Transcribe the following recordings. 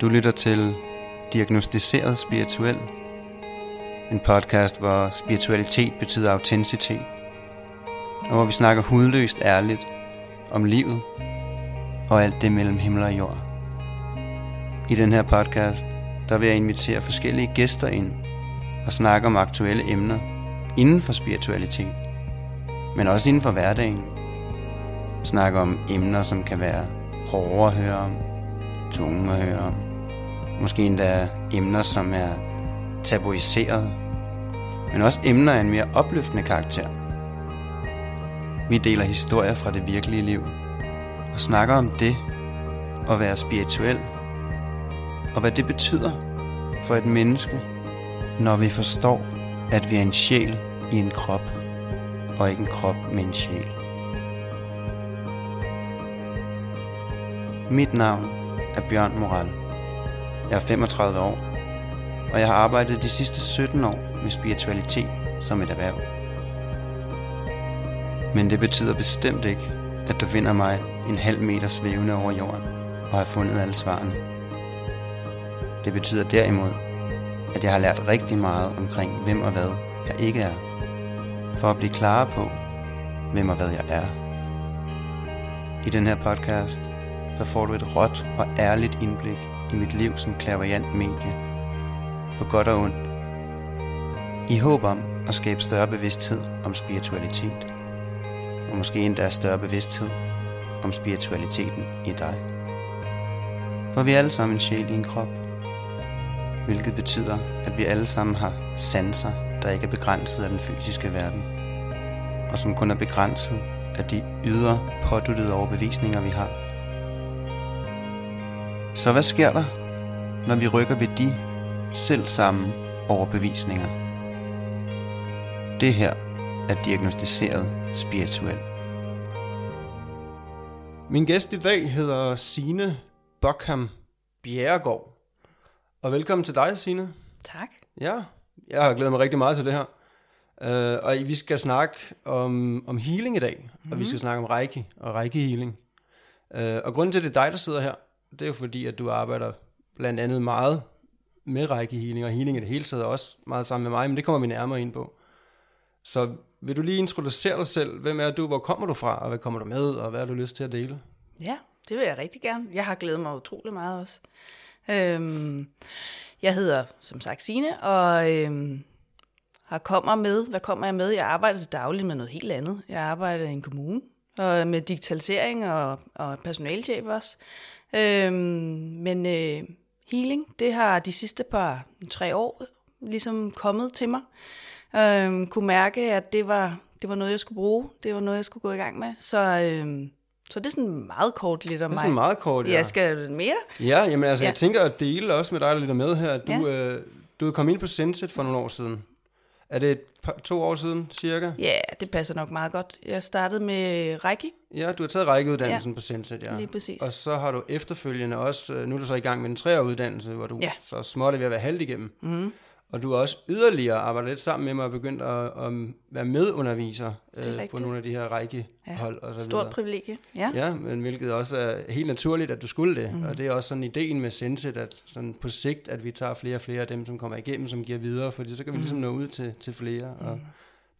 Du lytter til Diagnostiseret Spirituel. En podcast, hvor spiritualitet betyder autenticitet. Og hvor vi snakker hudløst ærligt om livet og alt det mellem himmel og jord. I den her podcast, der vil jeg invitere forskellige gæster ind og snakke om aktuelle emner inden for spiritualitet, men også inden for hverdagen. Snakke om emner, som kan være hårde at høre om, tunge at høre om. Måske endda emner, som er tabuiseret, men også emner af en mere opløftende karakter. Vi deler historier fra det virkelige liv og snakker om det at være spirituel og hvad det betyder for et menneske, når vi forstår, at vi er en sjæl i en krop og ikke en krop med en sjæl. Mit navn er Bjørn Moral. Jeg er 35 år, og jeg har arbejdet de sidste 17 år med spiritualitet som et erhverv. Men det betyder bestemt ikke, at du finder mig en halv meter svævende over jorden og har fundet alle svarene. Det betyder derimod, at jeg har lært rigtig meget omkring hvem og hvad jeg ikke er, for at blive klar på, hvem og hvad jeg er. I den her podcast, der får du et råt og ærligt indblik i mit liv som klaverjant medie, på godt og ondt, i håb om at skabe større bevidsthed om spiritualitet, og måske endda større bevidsthed om spiritualiteten i dig. For vi er alle sammen en sjæl i en krop, hvilket betyder, at vi alle sammen har sanser, der ikke er begrænset af den fysiske verden, og som kun er begrænset af de ydre påduttede overbevisninger, vi har. Så hvad sker der, når vi rykker ved de selv samme overbevisninger? Det her er diagnostiseret spirituel. Min gæst i dag hedder Sine Bokham Bjerregaard. Og velkommen til dig, Sine. Tak. Ja, jeg har glædet mig rigtig meget til det her. Uh, og vi skal snakke om, om healing i dag, mm-hmm. og vi skal snakke om reiki og reiki-healing. Uh, og grunden til, at det er dig, der sidder her, det er jo fordi, at du arbejder blandt andet meget med rækkehealing, og healing i det hele taget også meget sammen med mig, men det kommer vi nærmere ind på. Så vil du lige introducere dig selv? Hvem er du? Hvor kommer du fra? Og hvad kommer du med? Og hvad har du lyst til at dele? Ja, det vil jeg rigtig gerne. Jeg har glædet mig utrolig meget også. Øhm, jeg hedder, som sagt, Signe, og øhm, har kommer med. Hvad kommer jeg med? Jeg arbejder til dagligt med noget helt andet. Jeg arbejder i en kommune, og med digitalisering og, og personalchef også. Øhm, men øh, healing, det har de sidste par tre år ligesom kommet til mig. Øhm, kunne mærke, at det var, det var noget, jeg skulle bruge. Det var noget, jeg skulle gå i gang med. Så, øhm, så det er sådan meget kort lidt om Det er mig. sådan meget kort, ja. Jeg skal lidt mere. Ja, jamen altså, ja. Jeg tænker at dele også med dig, der lytter med her. at Du, Ja. øh, du er kommet ind på Senset for nogle år siden. Er det et to år siden, cirka? Ja, det passer nok meget godt. Jeg startede med Reiki, Ja, du har taget rækkeuddannelsen ja. på Senset, ja. lige præcis. Og så har du efterfølgende også, øh, nu er du så i gang med en treårig uddannelse, hvor du. Ja. så småt er ved at være halvt igennem. Mm. Og du har også yderligere arbejdet lidt sammen med mig og begyndt at, at være medunderviser er øh, på nogle af de her rækkehold og så Stort videre. privilegie. Ja. Ja, men hvilket også er helt naturligt, at du skulle det. Mm. Mhm. Og det er også sådan ideen med Senset, at sådan på sigt, at vi tager flere og flere af dem, som kommer igennem, som giver videre, fordi så kan vi ligesom nå ud til, til flere. Og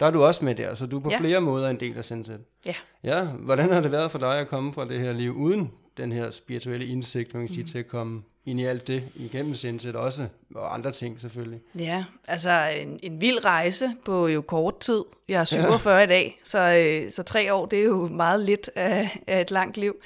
der er du også med der, så du er på ja. Mhm. Ja. flere måder en del af Senset. Ja. Ja, hvordan har det været for dig at komme fra det her liv uden den her spirituelle indsigt, man kan sige, Mhm. til at komme ind i alt det igennem Senset også, og andre ting selvfølgelig. Ja, altså en, en vild rejse på jo kort tid. Jeg er 47 ja. i dag, så, øh, så tre år, det er jo meget lidt af, af et langt liv.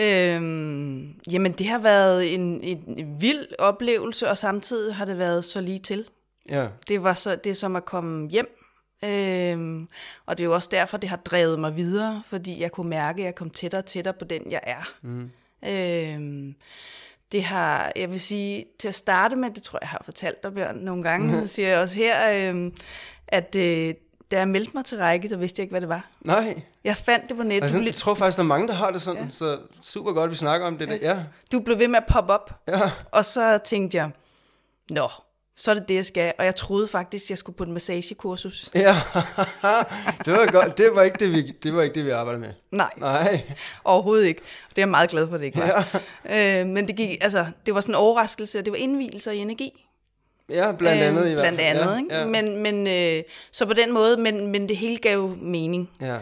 Øhm, jamen, det har været en, en, en vild oplevelse, og samtidig har det været så lige til. Ja, Det var så, det er som at komme hjem. Øhm, og det er jo også derfor, det har drevet mig videre, fordi jeg kunne mærke, at jeg kom tættere og tættere på den, jeg er. mm. Øhm, det har, jeg vil sige, til at starte med, det tror jeg, jeg har fortalt dig, Bjørn, nogle gange, nu siger jeg også her, øhm, at øh, da jeg meldte mig til række, der vidste jeg ikke, hvad det var. nej. Jeg fandt det på nettet. Altså, jeg tror faktisk, der er mange, der har det sådan, ja. så super godt, vi snakker om det. Ja. ja. du blev ved med at poppe op, Ja, og så tænkte jeg, nå, så er det det, jeg skal. Og jeg troede faktisk, jeg skulle på et massagekursus. Ja, det var godt. Det var ikke det, vi, det, var ikke det, vi arbejdede med. Nej, Nej. overhovedet ikke. Det er jeg meget glad for, det ikke var. Ja. Øh, men det, gik, altså, det var sådan en overraskelse, og det var indvielser i energi. Ja, blandt andet i hvert Blandt fald. andet, ja, ikke? Ja. Men, men, øh, så på den måde, men, men det hele gav mening. ja.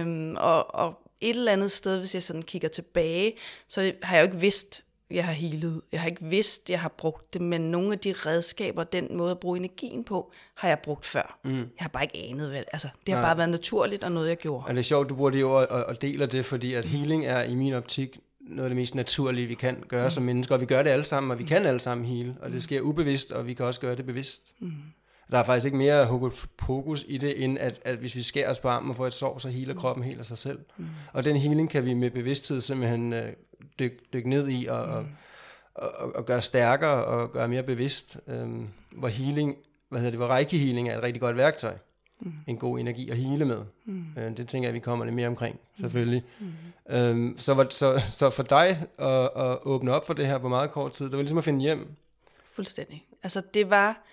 Øhm, og, og et eller andet sted, hvis jeg sådan kigger tilbage, så har jeg jo ikke vidst, jeg har healet. Jeg har ikke vidst, jeg har brugt det, men nogle af de redskaber, den måde at bruge energien på, har jeg brugt før. Mm. Jeg har bare ikke anet, hvad altså, det har Nej. bare været naturligt og noget, jeg gjorde. Og det er sjovt, du bruger det ord og, og deler det, fordi at healing er i min optik noget af det mest naturlige, vi kan gøre mm. som mennesker. Og vi gør det alle sammen, og vi kan alle sammen heal. Og det sker ubevidst, og vi kan også gøre det bevidst. Mm. Der er faktisk ikke mere hokus pokus i det, end at, at hvis vi skærer os på armen og får et sår, så healer kroppen helt af sig selv. Mm. Og den healing kan vi med bevidsthed simpelthen øh, dykke dyk ned i og, og, og, og, og gøre stærkere og gøre mere bevidst. Øhm, hvor healing, hvad hedder det, hvor reiki healing er et rigtig godt værktøj. Mm. En god energi at hele med. Mm. Øh, det tænker jeg, vi kommer lidt mere omkring, selvfølgelig. Mm. Øhm, så, var, så, så for dig at, at åbne op for det her på meget kort tid, det var ligesom at finde hjem. Fuldstændig. Altså, det var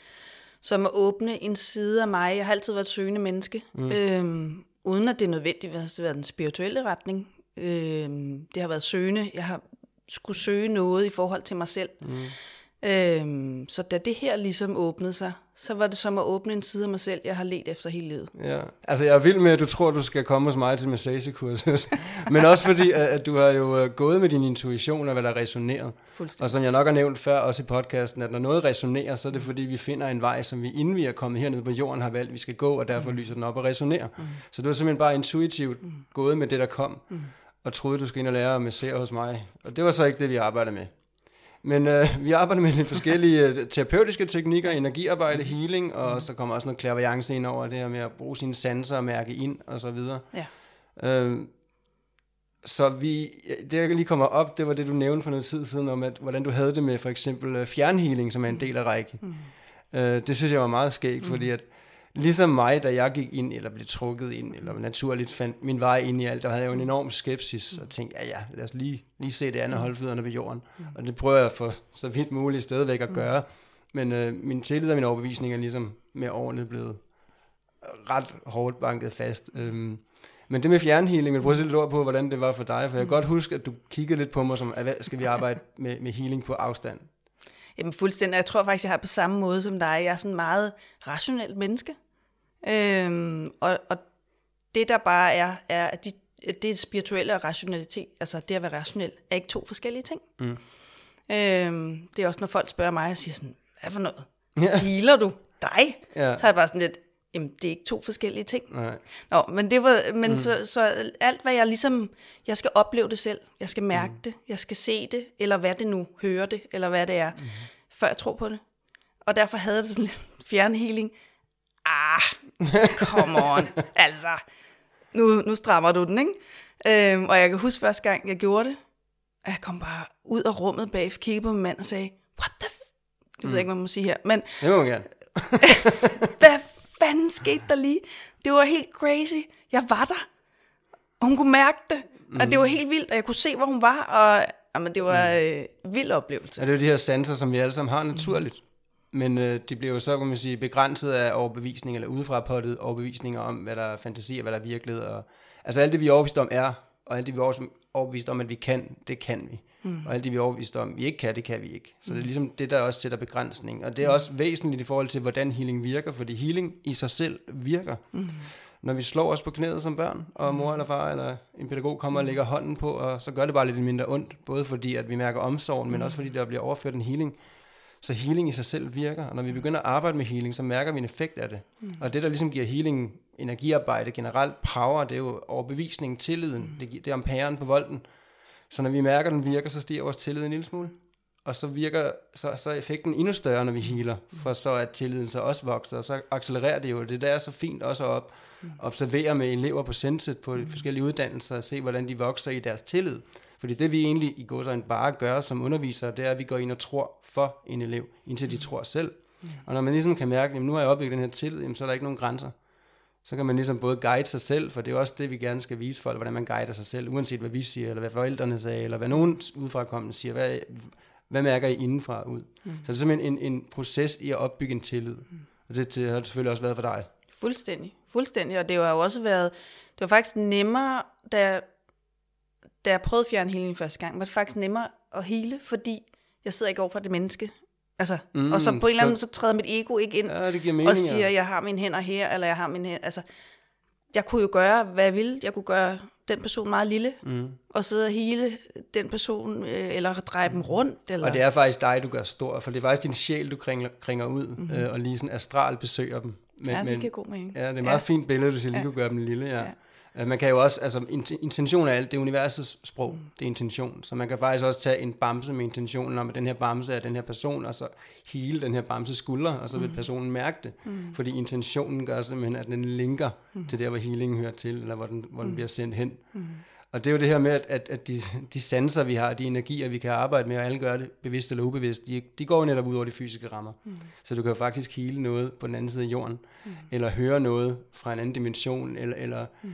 som at åbne en side af mig. Jeg har altid været et søgende menneske, mm. øhm, uden at det er nødvendigt at være den spirituelle retning. Øhm, det har været søgende. Jeg har skulle søge noget i forhold til mig selv. Mm. Øhm, så da det her ligesom åbnede sig, så var det som at åbne en side af mig selv, jeg har let efter hele livet. Ja. Altså, jeg er vild med, at du tror, du skal komme hos mig til massagekursus. Men også fordi, at, at du har jo øh, gået med din intuition og hvad der resonerer. Og som jeg nok har nævnt før, også i podcasten, at når noget resonerer, så er det fordi, vi finder en vej, som vi inden vi er kommet hernede på jorden, har valgt, vi skal gå, og derfor lyser den op og resonerer. Mm. Så du har simpelthen bare intuitivt mm. gået med det, der kom, mm. Og troede, du skulle ind og lære at massere hos mig. Og det var så ikke det, vi arbejdede med. Men øh, vi arbejder med lidt forskellige øh, terapeutiske teknikker, energiarbejde, healing, og så kommer også noget klaverjance ind over det her med at bruge sine sanser og mærke ind, og så videre. Ja. Øh, så vi, det jeg lige kommer op, det var det, du nævnte for noget tid siden, om at, hvordan du havde det med for eksempel øh, fjernhealing, som er en del af Reiki. Mm. Øh, det synes jeg var meget skægt, mm. fordi at ligesom mig, da jeg gik ind, eller blev trukket ind, eller naturligt fandt min vej ind i alt, der havde jeg jo en enorm skepsis, og tænkte, ja ja, lad os lige, lige se det andet holde fødderne ved jorden. Mm. Og det prøver jeg for så vidt muligt stadigvæk at gøre. Men øh, min tillid og min overbevisning er ligesom med årene blevet ret hårdt banket fast. Øhm, men det med fjernhealing, vil prøve at sætte lidt ord på, hvordan det var for dig? For jeg kan godt huske, at du kiggede lidt på mig som, hvad skal vi arbejde med, med healing på afstand? Jamen fuldstændig. Jeg tror faktisk, jeg har på samme måde som dig. Jeg er sådan meget rationelt menneske. Øhm, og, og det der bare er, er at de, det spirituelle og rationalitet, altså det at være rationel, er ikke to forskellige ting. Mm. Øhm, det er også, når folk spørger mig og siger sådan, hvad for noget? Ja. Healer du dig? Ja. Så er jeg bare sådan lidt, jamen det er ikke to forskellige ting. Nej. Nå, men det var, men mm. så, så alt hvad jeg ligesom, jeg skal opleve det selv, jeg skal mærke mm. det, jeg skal se det, eller hvad det nu, høre det, eller hvad det er, mm. før jeg tror på det. Og derfor havde det sådan lidt fjernhealing. Ah, come on, altså, nu, nu strammer du den, ikke? Øhm, og jeg kan huske første gang, jeg gjorde det, at jeg kom bare ud af rummet bag, kiggede på min mand og sagde, what the f-? Jeg ved ikke, hvad man må sige her, men Det må man gerne. hvad fanden skete der lige? Det var helt crazy. Jeg var der. Og hun kunne mærke det. Mm. Og det var helt vildt, og jeg kunne se, hvor hun var. Og jamen, det var øh, vild oplevelse. Ja, det er jo de her sanser, som vi alle sammen har naturligt. Men øh, de bliver jo så, kan man sige, begrænset af overbevisning, eller udefra pottet overbevisninger om, hvad der er fantasi og hvad der er virkelighed. Og, altså alt det, vi er overbevist om er, og alt det, vi er overbevist om, at vi kan, det kan vi. Mm. Og alt det, vi er overbevist om, vi ikke kan, det kan vi ikke. Så det er ligesom det, der også sætter begrænsning. Og det er også væsentligt i forhold til, hvordan healing virker, fordi healing i sig selv virker. Mm. Når vi slår os på knæet som børn, og mor eller far eller en pædagog kommer og lægger hånden på, og så gør det bare lidt mindre ondt, både fordi, at vi mærker omsorgen, men også fordi, der bliver overført en healing. Så healing i sig selv virker, og når vi begynder at arbejde med healing, så mærker vi en effekt af det. Mm. Og det, der ligesom giver healing energiarbejde, generelt power, det er jo overbevisningen, tilliden, mm. det, det er amperen på volden. Så når vi mærker, at den virker, så stiger vores tillid en lille smule. Og så virker så, så er effekten endnu større, når vi healer, for så at tilliden så også vokser, og så accelererer det jo. Det der er så fint også at observere med elever på Senset på de forskellige uddannelser, og se, hvordan de vokser i deres tillid. Fordi det vi egentlig i går bare gør som undervisere, det er, at vi går ind og tror for en elev, indtil de tror selv. Og når man ligesom kan mærke, at nu har jeg opbygget den her tillid, jamen, så er der ikke nogen grænser. Så kan man ligesom både guide sig selv, for det er også det, vi gerne skal vise folk, hvordan man guider sig selv, uanset hvad vi siger, eller hvad forældrene sagde, eller hvad nogen udefrakommende siger. Hvad, Hvad mærker I indenfra ud? Mm. Så det er simpelthen en, en proces i at opbygge en tillid. Mm. Og det, det har det selvfølgelig også været for dig. Fuldstændig. Fuldstændig. Og det har jo også været, det var faktisk nemmere, da da jeg prøvede fjernhealing første gang, var det faktisk nemmere at hele, fordi jeg sidder ikke over for det menneske. Altså, mm, og så på en eller anden måde, så træder mit ego ikke ind Ja, det giver mening. og siger, ja. jeg har mine hænder her, eller jeg har mine hænder, altså, jeg kunne jo gøre, hvad jeg ville. Jeg kunne gøre den person meget lille, mm. og sidde og hele den person, øh, eller dreje dem rundt. Eller... Og det er faktisk dig, du gør stor, for det er faktisk din sjæl, du kringer, kringer ud, mm-hmm. øh, og lige sådan astral besøger dem. Men, ja, det giver god mening. Ja, det er et meget ja. fint billede, du siger, lige Ja. kunne gøre dem lille, ja. Ja. Ja. Man kan jo også, altså int- intention er alt, det er universets sprog, mm. det er intention. Så man kan faktisk også tage en bamse med intentionen om, at den her bamse er den her person, og så hele den her bamses skuldre, og så vil personen mærke det. Mm. Fordi intentionen gør simpelthen, at den linker mm. til der, hvor healingen hører til, eller hvor den, hvor den bliver sendt hen. Mm. Og det er jo det her med, at, at, at de, de sanser, vi har, de energier, vi kan arbejde med, og alle gør det bevidst eller ubevidst, de, de går jo netop ud over de fysiske rammer. Mm. Så du kan jo faktisk hele noget på den anden side af jorden, mm. eller høre noget fra en anden dimension, eller, eller, mm.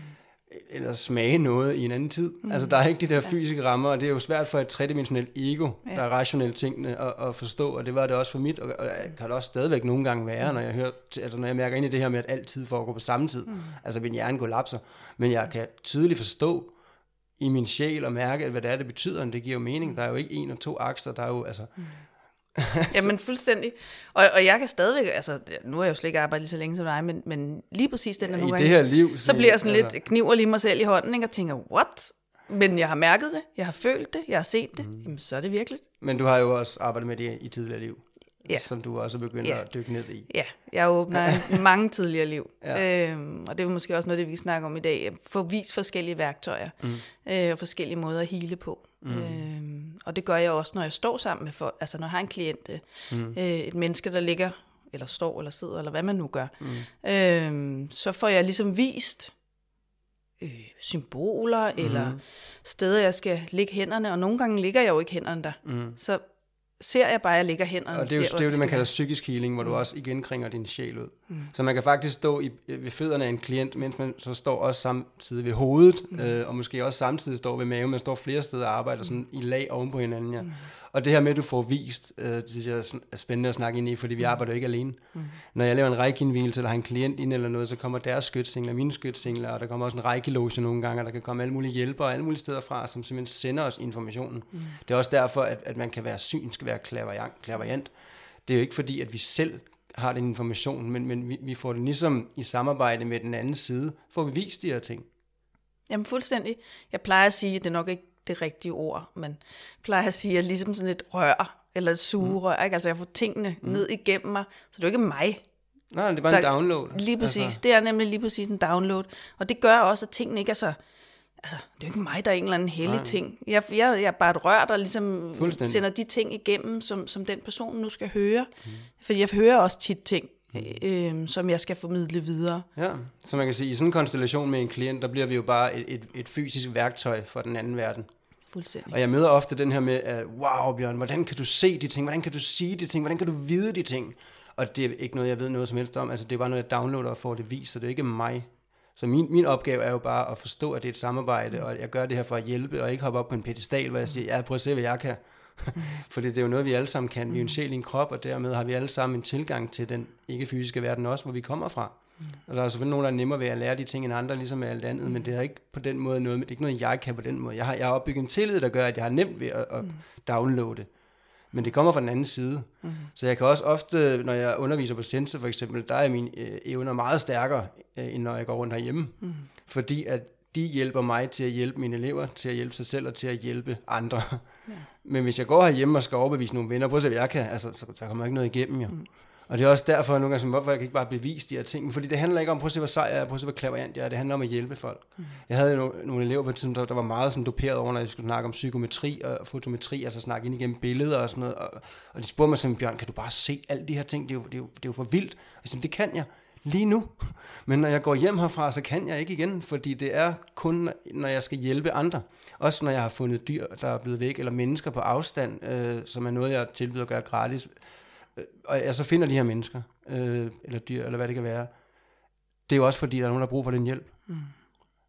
Eller smage noget i en anden tid. Mm. Altså der er ikke de der fysiske rammer, og det er jo svært for et tredimensionelt ego, Ja. der er rationelle tingene at, at forstå, og det var det også for mit, og, og kan det også stadigvæk nogle gange være, når jeg, hører, altså, når jeg mærker ind i det her med, at altid foregår på samme tid. Mm. Altså min hjerne kollapser, men jeg kan tydeligt forstå, i min sjæl og mærke, hvad det er, det betyder, og det giver jo mening. Der er jo ikke en og to akser, der er jo, altså, Jamen fuldstændig. Og, og jeg kan stadigvæk, altså nu har jeg jo slet ikke arbejdet lige så længe som dig, men, men lige præcis den der i nogle det gange, her liv. så bliver jeg sådan altså, lidt, kniver lige mig selv i hånden, ikke, og tænker, what? Men jeg har mærket det, jeg har følt det, jeg har set det, mm. jamen så er det virkeligt. Men du har jo også arbejdet med det i tidligere liv, Ja. som du også er begyndt Ja. at dykke ned i. Ja, jeg åbner mange tidligere liv. Ja. Øhm, og det er måske også noget, det vi kan snakke om i dag. At Få vist forskellige værktøjer mm. øh, og forskellige måder at hele på. Mm. Øhm, og det gør jeg også, når jeg står sammen med folk. Altså når jeg har en klient, øh, mm. øh, et menneske, der ligger, eller står, eller sidder, eller hvad man nu gør. Mm. Øhm, så får jeg ligesom vist øh, symboler, mm. eller steder, jeg skal lægge hænderne. Og nogle gange ligger jeg jo ikke hænderne der. Mm. Så ser jeg bare, at jeg lægger hænderne Og det er jo der, det, er jo det man kalder psykisk healing, hvor du også igen kringer din sjæl ud. Mm. Så man kan faktisk stå i, ved fødderne af en klient, mens man så står også samtidig ved hovedet, mm. øh, og måske også samtidig står ved maven. Man står flere steder og arbejder sådan i lag oven på hinanden. Ja. Mm. Og det her med, at du får vist, øh, det synes jeg er spændende at snakke ind i, fordi vi arbejder jo ikke alene. Mm. Når jeg laver en rækkeindvielse, eller har en klient ind eller noget, så kommer deres skytsingler, mine skytsingler, og der kommer også en rækkeloge nogle gange, og der kan komme alle mulige hjælpere alle mulige steder fra, som simpelthen sender os informationen. Mm. Det er også derfor, at, at man kan være synsk, være klaverjant, klaverjant. Det er jo ikke fordi, at vi selv har den information, men, men vi, vi får det ligesom i samarbejde med den anden side, får vi vist de her ting. Jamen fuldstændig. Jeg plejer at sige, at det er nok ikke det rigtige ord, men jeg plejer at sige, at ligesom sådan et rør, eller et sugerør, ikke? altså jeg får tingene mm. ned igennem mig, så det er jo ikke mig. Nej, det er bare Der- en download. Lige præcis, Altså, altså. det er nemlig lige præcis en download, og det gør også, at tingene ikke er så, altså det er jo ikke mig, der er en eller anden hellig Nej. ting. Jeg, jeg, jeg er bare et rør, der ligesom sender de ting igennem, som, som den person nu skal høre, mm. fordi jeg hører også tit ting, øh, som jeg skal formidle videre. Ja, så man kan sige, i sådan en konstellation med en klient, der bliver vi jo bare et, et, et fysisk værktøj for den anden verden. Fuldstændig. Og jeg møder ofte den her med, at wow Bjørn, hvordan kan du se de ting, hvordan kan du sige de ting, hvordan kan du vide de ting? Og det er ikke noget, jeg ved noget som helst om, altså det er bare noget, jeg downloader og får det vist, så det er ikke mig. Så min, min opgave er jo bare at forstå, at det er et samarbejde, og at jeg gør det her for at hjælpe, og ikke hoppe op på en pedestal, hvor jeg siger, ja, prøv at se, hvad jeg kan. Fordi det er jo noget, vi alle sammen kan. Vi er en sjæl i en krop, og dermed har vi alle sammen en tilgang til den ikke-fysiske verden også, hvor vi kommer fra. Og der er selvfølgelig nogen, der er nemmere ved at lære de ting end andre, ligesom med alt andet, men det er ikke på den måde noget, det er ikke noget, jeg kan på den måde. Jeg har, jeg har opbygget en tillid, der gør, at jeg har nemt ved at, at downloade. Men det kommer fra den anden side. Mm. Så jeg kan også ofte, når jeg underviser på Sense for eksempel, der er mine øh, evner meget stærkere, øh, end når jeg går rundt herhjemme. Mm. Fordi at de hjælper mig til at hjælpe mine elever, til at hjælpe sig selv og til at hjælpe andre. Ja. Men hvis jeg går herhjemme og skal overbevise nogle venner, prøv at se, hvad jeg kan, altså, så der kommer ikke noget igennem jo. Mm. Og det er også derfor, at nogle gange, som, hvorfor jeg kan ikke bare bevise de her ting. Fordi det handler ikke om, prøv at se, hvor sej jeg er, prøv at se, hvor klaverant jeg er. Det handler om at hjælpe folk. Mm. Jeg havde nogle, nogle elever på et tidspunkt, der, der var meget sådan doperet over, når jeg skulle snakke om psykometri og fotometri, altså snakke ind igennem billeder og sådan noget. Og, og de spurgte mig sådan, Bjørn, kan du bare se alle de her ting? Det er jo, det er jo, det er jo for vildt. Og jeg sagde, det kan jeg lige nu. Men når jeg går hjem herfra, så kan jeg ikke igen, fordi det er kun, når jeg skal hjælpe andre. Også når jeg har fundet dyr, der er blevet væk, eller mennesker på afstand, øh, som er noget, jeg tilbyder at gøre gratis. Øh, og jeg så finder de her mennesker, øh, eller dyr, eller hvad det kan være. Det er jo også fordi, der er nogen, der har brug for den hjælp. Mm.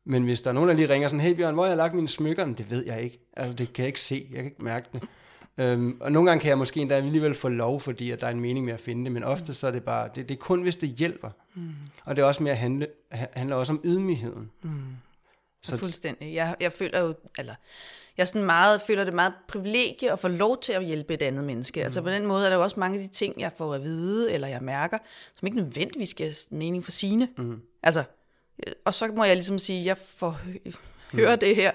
Men hvis der er nogen, der lige ringer sådan, hey Bjørn, hvor har jeg lagt mine smykker? Men det ved jeg ikke. Altså, det kan jeg ikke se. Jeg kan ikke mærke det. Øhm, og nogle gange kan jeg måske endda alligevel få lov, fordi at der er en mening med at finde det, men ofte så er det bare, det, det er kun hvis det hjælper. Mm. Og det er også mere handle, handler også om ydmygheden. Mm. Så fuldstændig. Jeg, jeg føler jo, eller jeg sådan meget, føler det meget privilegie at få lov til at hjælpe et andet menneske. Mm. Altså på den måde er der jo også mange af de ting, jeg får at vide, eller jeg mærker, som ikke nødvendigvis giver mening for sine. Mm. Altså, og så må jeg ligesom sige, jeg får høre mm. det her.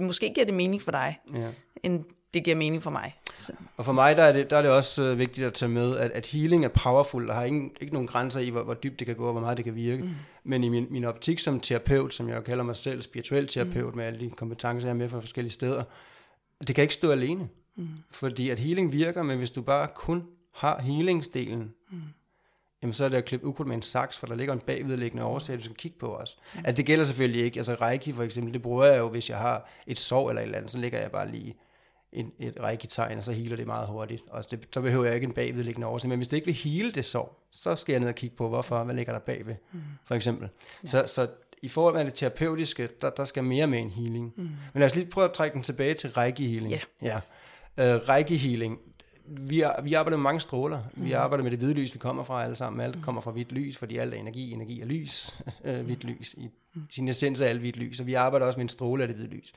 Måske giver det mening for dig, ja. end det giver mening for mig. Så. Og for mig der er, det, der er det også øh, vigtigt at tage med, at, at healing er powerful, der har ingen, ikke nogen grænser i, hvor, hvor dybt det kan gå, og hvor meget det kan virke. Mm. Men i min, min optik som terapeut, som jeg kalder mig selv, spirituel terapeut, mm. med alle de kompetencer, jeg er med fra forskellige steder, det kan ikke stå alene. Mm. Fordi at healing virker, men hvis du bare kun har healingsdelen, mm jamen så er det at klippe ukrudt med en saks, for der ligger en bagvedliggende årsag, du skal kigge på også. Mm. Altså det gælder selvfølgelig ikke, altså reiki for eksempel, det bruger jeg jo, hvis jeg har et sår eller et eller andet, så ligger jeg bare lige et, et reiki-tegn, og så healer det meget hurtigt. Og det, så behøver jeg ikke en bagvedliggende årsag. Men hvis det ikke vil hele det sår, så skal jeg ned og kigge på, hvorfor, hvad ligger der bagved, mm. for eksempel. Ja. Så, så i forhold til det terapeutiske, der, der skal mere med en healing. Mm. Men lad os lige prøve at trække den tilbage til reiki-healing. Yeah. Ja. Uh, reiki-healing, vi, er, vi arbejder med mange stråler. Mm. Vi arbejder med det hvide lys, vi kommer fra alle sammen. Alt mm. kommer fra hvidt lys, fordi alt er energi. Energi er lys. Øh, hvidt lys. I mm. sin essens er alt hvidt lys. Og vi arbejder også med en stråle af det hvide lys.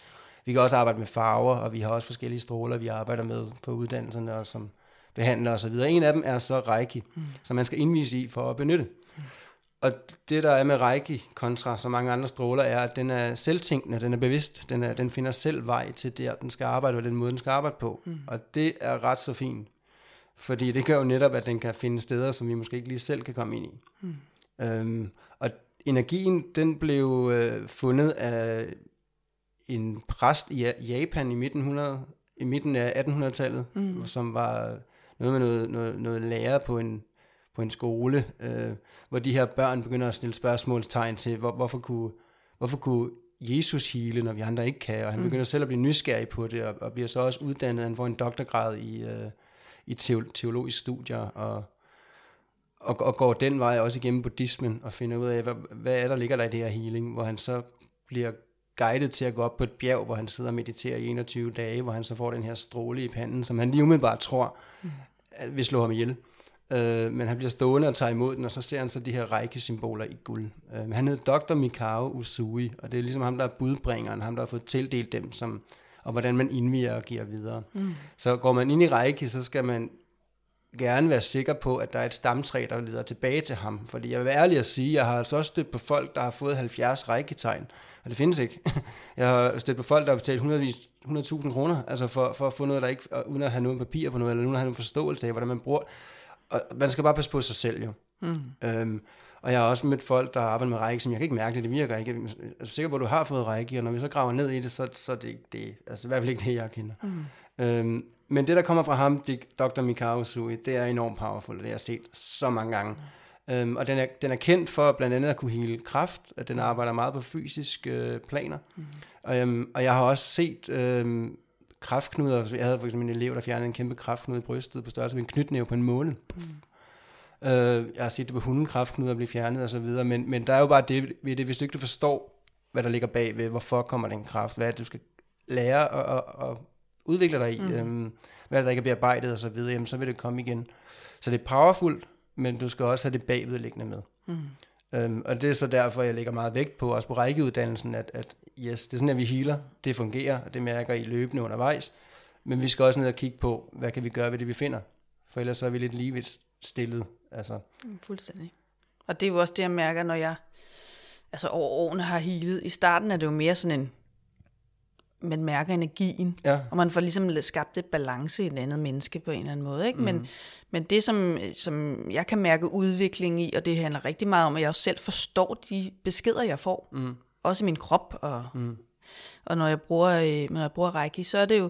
Vi kan også arbejde med farver, og vi har også forskellige stråler, vi arbejder med på uddannelserne, og som behandler osv. En af dem er så Reiki, mm. som man skal indvise i for at benytte. Mm. Og det, der er med Reiki kontra så mange andre stråler, er, at den er selvtænkende, den er bevidst, den, er, den finder selv vej til der, den skal arbejde, og den måde, den skal arbejde på. Mm. Og det er ret så fint, fordi det gør jo netop, at den kan finde steder, som vi måske ikke lige selv kan komme ind i. Mm. Øhm, og energien, den blev øh, fundet af en præst i Japan i midten, 100, i midten af 1800-tallet, mm. som var noget med noget, noget, noget lærer på en, på en skole, øh, hvor de her børn begynder at stille spørgsmålstegn til, hvor, hvorfor, kunne, hvorfor kunne Jesus hele, når vi andre ikke kan, og han mm. begynder selv at blive nysgerrig på det, og, og bliver så også uddannet, han får en doktorgrad i, øh, i teologisk studier, og, og, og går den vej også igennem buddhismen, og finder ud af, hvad, hvad er der ligger der i det her healing, hvor han så bliver guidet til at gå op på et bjerg, hvor han sidder og mediterer i 21 dage, hvor han så får den her stråle i panden, som han lige umiddelbart tror, mm. vil slå ham ihjel. Uh, men han bliver stående og tager imod den, og så ser han så de her række-symboler i guld. Uh, han hedder Dr. Mikao Usui, og det er ligesom ham, der er budbringeren, ham, der har fået tildelt dem, som, og hvordan man indviger og giver videre. Mm. Så går man ind i række, så skal man gerne være sikker på, at der er et stamtræ, der leder tilbage til ham. Fordi jeg vil være ærlig at sige, jeg har altså også stødt på folk, der har fået 70 rækketegn, og det findes ikke. Jeg har stødt på folk, der har betalt 100.000 kroner, altså for, for at få noget, der ikke, uden at have noget papir på noget, eller uden at have nogen forståelse af, hvordan man bruger og man skal bare passe på sig selv jo. Mm. Øhm, og jeg har også mødt folk, der har arbejdet med række, som jeg kan ikke mærke det, det virker ikke. Jeg er sikker på, at du har fået række, og når vi så graver ned i det, så, så det, det altså i hvert fald ikke det, jeg kender. Mm. Øhm, men det, der kommer fra ham, Dr. Mikao Sui, det er enormt powerful, det har jeg set så mange gange. Øhm, og den er, den er kendt for blandt andet at kunne hele kraft, at den arbejder meget på fysiske øh, planer. Mm. Og, øhm, og jeg har også set øhm, kraftknuder. Jeg havde for eksempel en elev, der fjernede en kæmpe kraftknude i brystet på størrelse med en knytnæve på en måned. Mm. Uh, jeg har set det på hunden kraftknuder blive fjernet og så videre, men, men der er jo bare det ved det, hvis du ikke du forstår, hvad der ligger bag ved, hvorfor kommer den kraft, hvad er det, du skal lære og, og, og udvikle dig i, mm. øhm, hvad er der ikke er bearbejdet og så videre, jamen, så vil det komme igen. Så det er powerful, men du skal også have det bagvedliggende med. Mm. Um, og det er så derfor, jeg lægger meget vægt på, også på rækkeuddannelsen, at, at yes, det er sådan, at vi healer, det fungerer, og det mærker I løbende undervejs, men vi skal også ned og kigge på, hvad kan vi gøre ved det, vi finder, for ellers så er vi lidt livet stillet. Altså. Mm, fuldstændig. Og det er jo også det, jeg mærker, når jeg altså over årene har healet. I starten er det jo mere sådan en, man mærker energien, ja. og man får ligesom skabt et balance i et andet menneske på en eller anden måde. Ikke? Mm. Men, men det, som, som jeg kan mærke udvikling i, og det handler rigtig meget om, at jeg også selv forstår de beskeder, jeg får, mm. også i min krop, og, mm. og når jeg bruger, øh, når jeg bruger Reiki, så er det jo,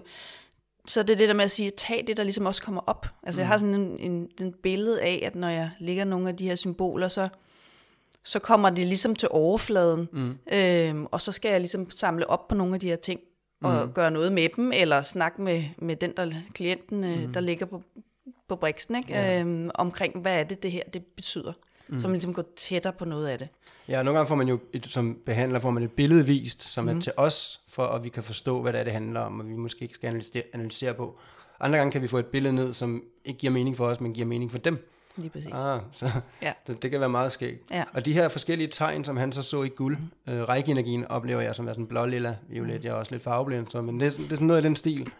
så er det det der med at sige, tag det, der ligesom også kommer op. Altså mm. jeg har sådan en, en, en billede af, at når jeg lægger nogle af de her symboler, så, så kommer det ligesom til overfladen, mm. øhm, og så skal jeg ligesom samle op på nogle af de her ting, og mm. gøre noget med dem, eller snakke med, med den, der klienten, øh, mm. der ligger på, på briksen, ikke? Ja. Øhm, omkring, hvad er det, det her det betyder. Mm. Så man ligesom går tættere på noget af det. Ja, nogle gange får man jo, et, som behandler, får man et billede vist, som mm. er til os, for at vi kan forstå, hvad det er, det handler om, og vi måske skal analysere, analysere på. Andre gange kan vi få et billede ned, som ikke giver mening for os, men giver mening for dem. Lige præcis. Ah, så Ja. det, det kan være meget skægt. Ja. Og de her forskellige tegn, som han så så i guld, mm. øh, rækkeenergien oplever jeg som er sådan blå, lilla, violet. Jeg er også lidt farveblind, så, men det, er- det er sådan noget i den stil.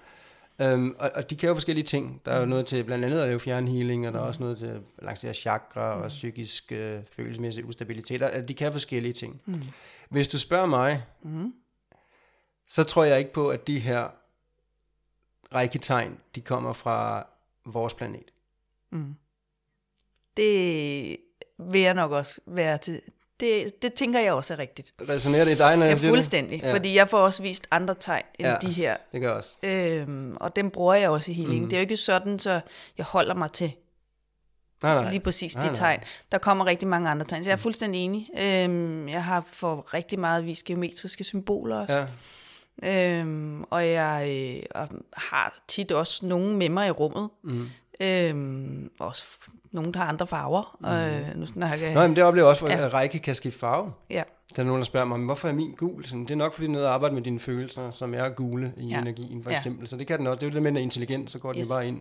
Um, og, og de kan jo forskellige ting. Der er jo noget til blandt andet at lave fjernhealing, og der er også noget til at balancere chakra og psykisk øh, følelsesmæssig ustabilitet. Og de kan forskellige ting. Mm. Hvis du spørger mig, mm. så tror jeg ikke på, at de her rækketegn, de kommer fra vores planet. Det vil jeg nok også være til. Det, det tænker jeg også er rigtigt. Resonerer det i dig, når jeg Ja, siger det? fuldstændig. Ja. Fordi jeg får også vist andre tegn end Ja. de her. Det gør jeg også. Øhm, og dem bruger jeg også i healing. Mm. Det er jo ikke sådan, så jeg holder mig til Nej, nej. lige præcis Nej, de nej. tegn. Der kommer rigtig mange andre tegn, så jeg er fuldstændig enig. Øhm, jeg har for rigtig meget vist geometriske symboler også. Ja. Øhm, og jeg øh, har tit også nogen med mig i rummet. Mm. Øhm, også nogen, der har andre farver. Mm. Øh, nu snakker jeg... Nå, men det oplever jeg også, at Ja. række kan skifte farve. Ja. Der er nogen, der spørger mig, "Men hvorfor er min gul? Sådan, det er nok, fordi den er arbejde med dine følelser, som er gule i ja. Energien, for Ja. eksempel. Så det kan den også. Det er jo det med, den intelligent, så går den Yes. jo bare ind.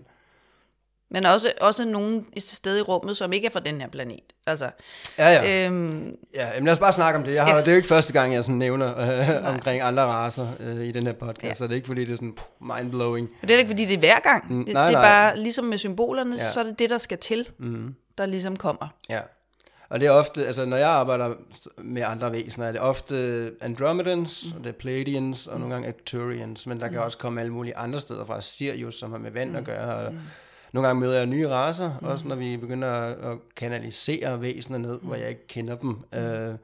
Men også, også nogen til stede i rummet, som ikke er fra den her planet. Altså, Ja, ja. øhm, ja jamen lad os bare snakke om det. Jeg har, Ja. Det er jo ikke første gang, jeg sådan nævner øh, omkring andre racer øh, i den her podcast, ja. Så det er ikke, fordi det er sådan mind-blowing. og det er ikke, fordi det er hver gang. Mm, det, nej, det er nej. bare, ligesom med symbolerne, Ja. så er det det, der skal til, Mm. der ligesom kommer. Ja. Og det er ofte, altså når jeg arbejder med andre væsener, er det ofte Andromedans, mm. og det er Pleiadians, og nogle gange Arcturians, men der kan også komme alle mulige andre steder fra, Sirius, som har med vand at gøre, og nogle gange møder jeg nye racer, mm. også når vi begynder at, kanalisere væsener ned, hvor jeg ikke kender dem, øh,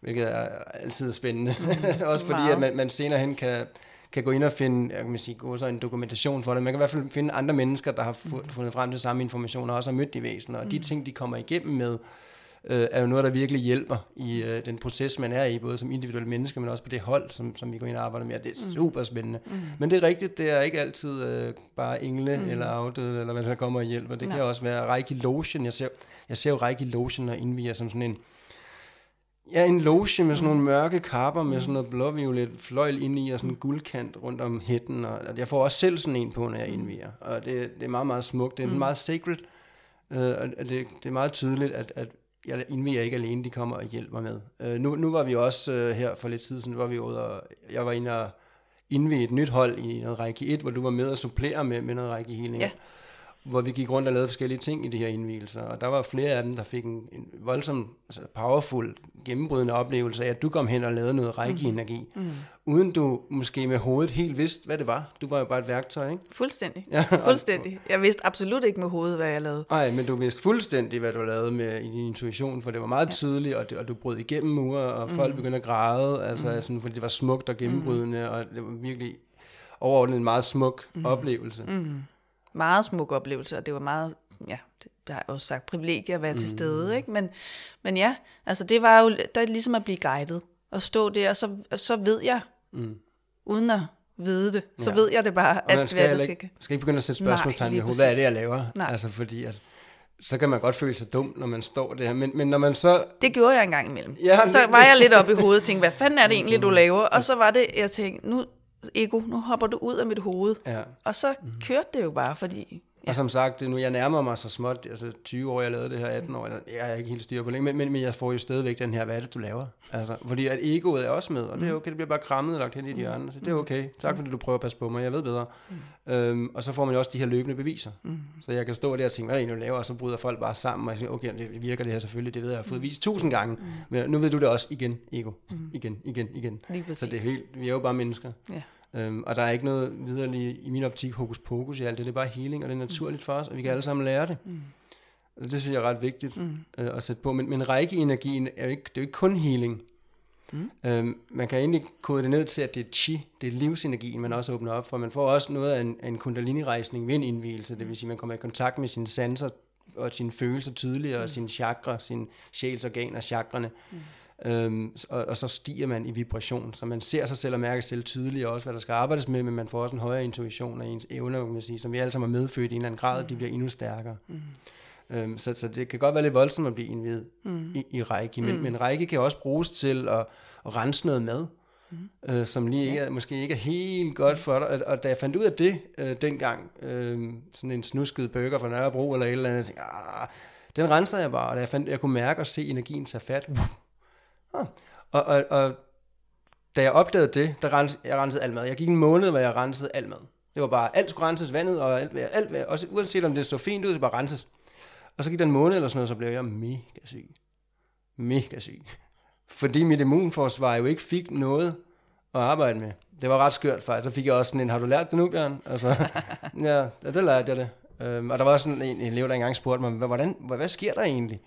hvilket er altid spændende. også fordi, Meget. at man, man senere hen kan, kan gå ind og finde, jeg kan sige, gå så en dokumentation for det. Man kan i hvert fald finde andre mennesker, der har fu- fundet frem til samme information, og også har mødt de væsener. Og de ting, de kommer igennem med, øh, er jo noget, der virkelig hjælper i øh, den proces, man er i, både som individuel menneske, men også på det hold, som, som vi går ind og arbejder med. Det er super spændende. Mm. Men det er rigtigt, det er ikke altid øh, bare engle mm. eller afdøde, eller hvad der kommer og hjælper. Det kan Nej. også være Reiki Lotion. Jeg ser, jeg ser jo Reiki Lotion og indviger som sådan en, Ja, en loge med sådan nogle mørke kapper med sådan noget blåviolet fløjl ind i og sådan en guldkant rundt om hætten. Og og jeg får også selv sådan en på, når jeg indviger. Og det, det er meget, meget smukt. Det er mm. meget sacred. Uh, og det, det er meget tydeligt, at, at jeg indviger ikke alene, de kommer og hjælper med. Øh, nu, nu var vi også øh, her for lidt tid siden, var vi ude og jeg var inde og indvige et nyt hold i noget Reiki 1, hvor du var med og supplere med, med noget Reiki healing. Ja. Hvor vi gik rundt og lavede forskellige ting i de her indvielser. Og der var flere af dem, der fik en, en voldsom, altså powerful, gennembrydende oplevelse af, at du kom hen og lavede noget Reiki-energi. Mm. Uden du måske med hovedet helt vidste, hvad det var. Du var jo bare et værktøj, ikke? Fuldstændig. Ja, og- Fuldstændig. Jeg vidste absolut ikke med hovedet, hvad jeg lavede. Nej, men du vidste fuldstændig, hvad du lavede med i din intuition, for det var meget ja. tydeligt, og, det, og du brød igennem mure, og folk begyndte at græde, altså mm. sådan, fordi det var smukt og gennembrydende, mm. og det var virkelig overordnet en meget smuk mm. oplevelse. Mm. Meget smuk oplevelse, og det var meget, ja, det har jeg også sagt, privilegie at være til stede, ikke? Men, men ja, altså det var jo, der er ligesom at blive guidet, og stå der, og så, og så ved jeg, mm. uden at vide det, så Ja. ved jeg det bare, Og at skal, hvad heller der ikke, skal... skal ikke begynde at sætte spørgsmålstegn ved hovedet. Hvad er det, jeg laver? Nej. Altså fordi, at så kan man godt føle sig dum, når man står der. Men, men når man så... Det gjorde jeg engang imellem. Ja, så det- var jeg lidt oppe i hovedet og tænkte, hvad fanden er det egentlig, du laver? Og så var det, jeg tænkte, nu, Ego, nu hopper du ud af mit hoved. Ja. Og så kørte det jo bare, fordi... Og som sagt, det nu jeg nærmer mig så småt, altså 20 år, jeg lavede det her, 18 år, jeg er ikke helt styr på længe, men, men, men jeg får jo stadigvæk den her, hvad er det, du laver? Altså, fordi at egoet er også med, og det er okay, det bliver bare krammet og lagt hen i et hjørne, så det er okay. Tak fordi du prøver at passe på mig, jeg ved bedre. Øhm, og så får man jo også de her løbende beviser. Så jeg kan stå der og tænke, hvad er det egentlig, du laver? Og så bryder folk bare sammen, og jeg siger, okay, det virker det her selvfølgelig, det ved jeg, jeg har fået vist tusind gange. Men nu ved du det også igen, ego. Igen, igen, igen. Lige Så det er helt, vi er jo bare mennesker. Ja. Øhm, og der er ikke noget videre i min optik hokus pokus i alt det. Det er bare healing, og det er naturligt for os, og vi kan alle sammen lære det. Mm. Det synes jeg er ret vigtigt mm. øh, at sætte på. Men, men række-energien er jo ikke, det er jo ikke kun healing. Mm. Øhm, man kan egentlig kode det ned til, at det er chi, det er livsenergien, man også åbner op for. Man får også noget af en, af en kundalini-rejsning ved en indvielse. Det vil sige, at man kommer i kontakt med sine sanser og sine følelser tydeligere, mm. og sine chakra, sine sjælsorganer, chakrene. Mm. Øhm, og, og så stiger man i vibration, så man ser sig selv og mærker sig selv tydeligere også, hvad der skal arbejdes med, men man får også en højere intuition af ens evner, kan man sige, som vi alle sammen er medfødt i en eller anden grad, mm. de bliver endnu stærkere. Mm. Øhm, så, så det kan godt være lidt voldsomt at blive indvidet mm. i, i Reiki, men, mm. men Reiki kan også bruges til at, at rense noget mad. mm. øh, som lige ikke er, måske ikke er helt godt for dig. Og, og da jeg fandt ud af det øh, dengang, øh, sådan en snusket burger fra Nørrebro eller et eller andet, jeg tænkte, ah, den renser jeg bare, og da jeg, fandt, jeg kunne mærke og se energien tage fat. Ah. Og, og, og da jeg opdagede det, der rens, jeg rensede alt mad. Jeg gik en måned, hvor jeg rensede alt mad. Det var bare, alt skulle renses, vandet og alt, alt, alt også uanset om det så fint ud, så bare renses. Og så gik der en måned eller sådan noget, så blev jeg mega syg. Mega syg. Fordi mit immunforsvar jo ikke fik noget at arbejde med. Det var ret skørt faktisk. Så fik jeg også sådan en, har du lært det nu, Bjørn? Altså, ja, det lærte jeg det. Øhm, og der var sådan en elev, der engang spurgte mig, hvordan, hvad, hvad sker der egentlig?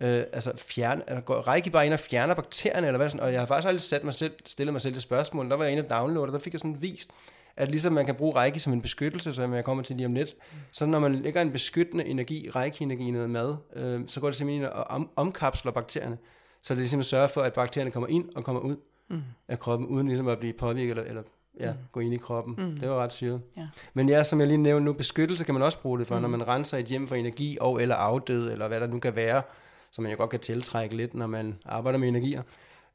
Øh, altså, fjerne, altså, går Reiki bare ind og fjerner bakterierne, eller hvad sådan? Og jeg har faktisk aldrig sat mig selv, stillet mig selv det spørgsmål. Der var jeg inde og downloade, der fik jeg sådan vist, at ligesom man kan bruge Reiki som en beskyttelse, som jeg kommer til lige om lidt, så når man lægger en beskyttende energi, Reiki-energi i noget mad, øh, så går det simpelthen ind og om, omkapsler bakterierne. Så det simpelthen sørger for, at bakterierne kommer ind og kommer ud mm. af kroppen, uden ligesom at blive påvirket eller, eller ja, mm. gå ind i kroppen. Mm. Det var ret syret. Ja. Men ja, som jeg lige nævnte nu, beskyttelse kan man også bruge det for, mm. når man renser et hjem for energi og eller afdød, eller hvad der nu kan være, som man jo godt kan tiltrække lidt, når man arbejder med energier.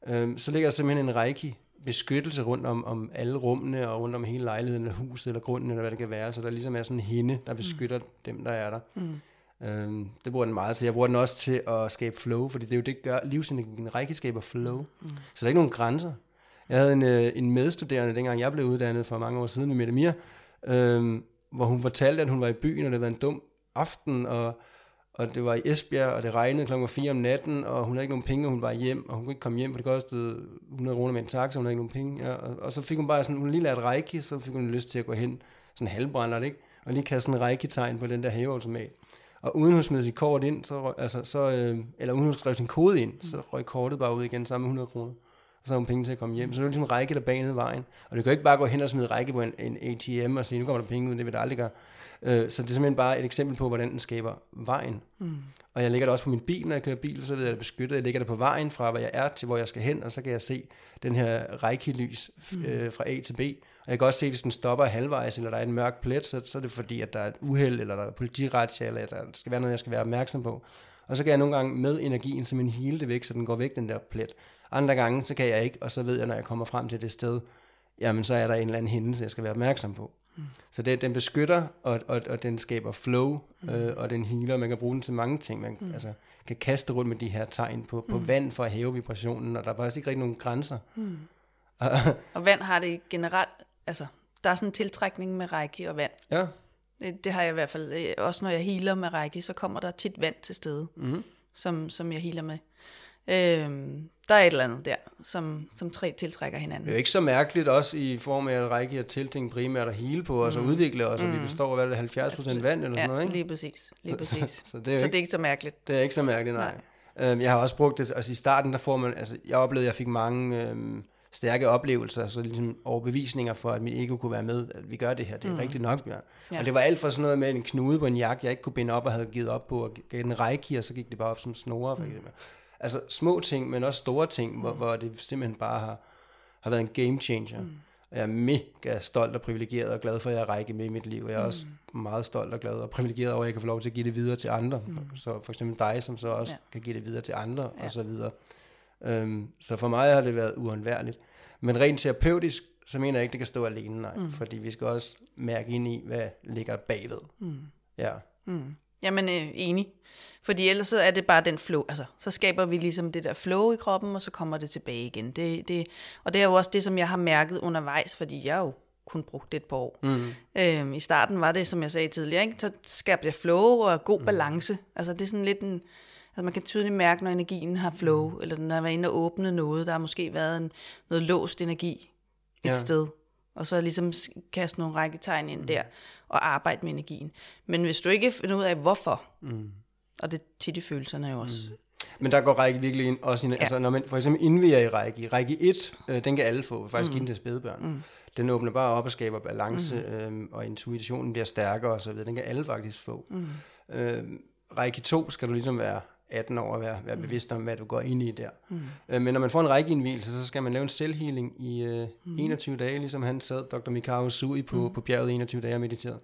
Øhm, så ligger der simpelthen en reiki beskyttelse rundt om, om alle rummene og rundt om hele lejligheden, eller huset, eller grunden, eller hvad det kan være. Så der ligesom er sådan en hende, der beskytter mm. dem, der er der. Mm. Øhm, det bruger den meget til. Jeg bruger den også til at skabe flow, fordi det er jo det, gør livsenergien. Reiki skaber flow. Mm. Så der er ikke nogen grænser. Jeg havde en, øh, en medstuderende, dengang jeg blev uddannet for mange år siden med Mette Mia, øh, hvor hun fortalte, at hun var i byen, og det var en dum aften, og, og det var i Esbjerg, og det regnede klokken 4 om natten, og hun havde ikke nogen penge, og hun var hjem, og hun kunne ikke komme hjem, for det kostede 100 kroner med en taxa, hun havde ikke nogen penge. Ja, og, og, så fik hun bare sådan, hun lige lært reiki, så fik hun lyst til at gå hen, sådan halvbrænder ikke? Og lige kaste en reiki-tegn på den der haveautomat. Og uden hun smed sit kort ind, så, altså, så, øh, eller uden hun skrev sin kode ind, så røg kortet bare ud igen sammen med 100 kroner og så har hun penge til at komme hjem. Så det er ligesom en række, der banede vejen. Og det kan jo ikke bare gå hen og smide række på en, en ATM og sige, nu kommer der penge ud, det vil der aldrig gøre. Øh, så det er simpelthen bare et eksempel på, hvordan den skaber vejen. Mm. Og jeg lægger det også på min bil, når jeg kører bil, så er det beskyttet. Jeg lægger det på vejen fra, hvor jeg er til, hvor jeg skal hen, og så kan jeg se den her rækkelys mm. øh, fra A til B. Og jeg kan også se, hvis den stopper halvvejs, eller der er en mørk plet, så, så er det fordi, at der er et uheld, eller der er politiretja, eller der skal være noget, jeg skal være opmærksom på. Og så kan jeg nogle gange med energien som en hele det væk, så den går væk, den der plet. Andre gange, så kan jeg ikke, og så ved jeg, når jeg kommer frem til det sted, jamen så er der en eller anden hændelse, jeg skal være opmærksom på. Mm. Så det, den beskytter, og, og, og den skaber flow, mm. øh, og den healer, man kan bruge den til mange ting. Man mm. altså, kan kaste rundt med de her tegn på, på mm. vand for at hæve vibrationen, og der er faktisk ikke rigtig nogen grænser. Mm. og vand har det generelt, altså der er sådan en tiltrækning med række og vand. Ja. Det, det har jeg i hvert fald, øh, også når jeg healer med række, så kommer der tit vand til stede, mm. som, som jeg healer med. Øhm, der er et eller andet der, som, som tre tiltrækker hinanden. Det er jo ikke så mærkeligt også i form af at række af tilting primært at hele på os mm. og udvikle os, mm. og vi består af, hvad det 70 procent vand eller ja, sådan noget, ikke? lige præcis. Lige præcis. så, så, det er, så ikke, det er ikke så mærkeligt. Det er ikke så mærkeligt, nej. nej. Øhm, jeg har også brugt det, altså i starten, der får man, altså jeg oplevede, at jeg fik mange øhm, stærke oplevelser, så ligesom overbevisninger for, at mit ego kunne være med, at vi gør det her, det er mm. rigtigt nok, Bjørn. Ja. Og det var alt fra sådan noget med en knude på en jakke, jeg ikke kunne binde op og havde givet op på, og gav en række, og så gik det bare op som snore, for mm. Altså små ting, men også store ting, mm. hvor, hvor det simpelthen bare har, har været en game changer. Mm. Og jeg er mega stolt og privilegeret og glad for, at jeg række med i mit liv. Jeg er mm. også meget stolt og glad og privilegeret over, at jeg kan få lov til at give det videre til andre. Mm. Så for eksempel dig, som så også ja. kan give det videre til andre, ja. og så videre. Um, så for mig har det været uundværligt. Men rent terapeutisk, så mener jeg ikke, det kan stå alene, nej. Mm. Fordi vi skal også mærke ind i, hvad ligger bagved. Mm. Ja. Mm. Jamen, øh, enig. Fordi ellers så er det bare den flow, altså, så skaber vi ligesom det der flow i kroppen, og så kommer det tilbage igen. Det, det, og det er jo også det, som jeg har mærket undervejs, fordi jeg jo kun brugt det et par år. Mm. Øhm, I starten var det, som jeg sagde tidligere, ikke? så skabte jeg flow og god mm. balance. Altså det er sådan lidt en, altså man kan tydeligt mærke, når energien har flow, mm. eller den har været inde og åbne noget, der har måske været en, noget låst energi et ja. sted og så ligesom kaste nogle række tegn ind mm. der, og arbejde med energien. Men hvis du ikke finder ud af, hvorfor, mm. og det tit i følelserne jo også. Mm. Men der går række virkelig ind, også ind, ja. altså når man for eksempel indviger i række, række 1, øh, den kan alle få, faktisk mm. give den til spædebørn. Mm. Den åbner bare op og skaber balance, mm. øh, og intuitionen bliver stærkere og så videre. Den kan alle faktisk få. Mm. Øh, række 2 skal du ligesom være 18 år at være, være mm. bevidst om, hvad du går ind i der. Mm. Øh, men når man får en rækkeindvielse, så skal man lave en selvhealing i øh, mm. 21 dage, ligesom han sad, Dr. Mikao Sui, på, mm. på bjerget 21 dage og mediterede.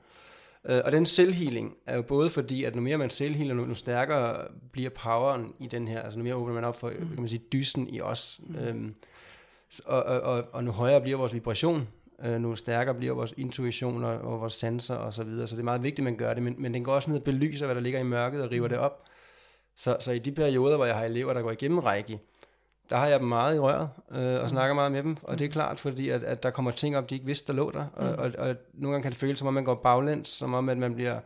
Øh, og den selvhealing er jo både fordi, at nu mere man selvhealer, nu, nu stærkere bliver poweren i den her, altså nu mere åbner man op for, mm. kan man sige, dysen i os. Mm. Øhm, Og, og, og, og nu højere bliver vores vibration, øh, nu stærkere bliver vores intuition og, og vores sanser og så videre. Så det er meget vigtigt, at man gør det, men, men den går også ned og belyser, hvad der ligger i mørket og river det op. Så, så i de perioder, hvor jeg har elever, der går igennem Reiki, der har jeg dem meget i røret øh, og snakker meget med dem, og det er klart, fordi at, at der kommer ting op, de ikke vidste, der lå der, og, og, og nogle gange kan det føles, som om man går baglæns, som om at man bliver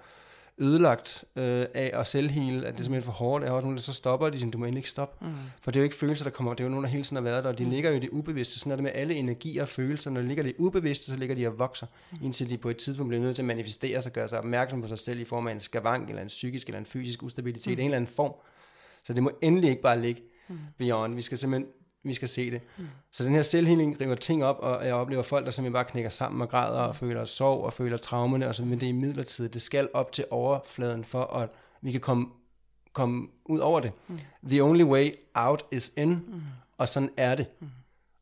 ødelagt øh, af at selvhile, at det er simpelthen for hårdt. Har også nogle, der så stopper de, siger, du må endelig ikke stoppe. Mm. For det er jo ikke følelser, der kommer, det er jo nogen, der hele tiden har været der, og de mm. ligger jo i det ubevidste. Sådan er det med alle energier og følelser. Når de ligger i det ubevidste, så ligger de og vokser, mm. indtil de på et tidspunkt bliver nødt til at manifestere sig og gøre sig opmærksom på sig selv i form af en skavank, eller en psykisk, eller en fysisk ustabilitet, mm. en eller anden form. Så det må endelig ikke bare ligge mm. beyond. Vi skal simpelthen vi skal se det. Mm. Så den her selvhealing river ting op, og jeg oplever folk, der simpelthen bare knækker sammen og græder og føler sorg og føler traumerne, og så, men det er midlertidigt. Det skal op til overfladen for, at vi kan komme, komme ud over det. Mm. The only way out is in, mm. og sådan er det. Mm.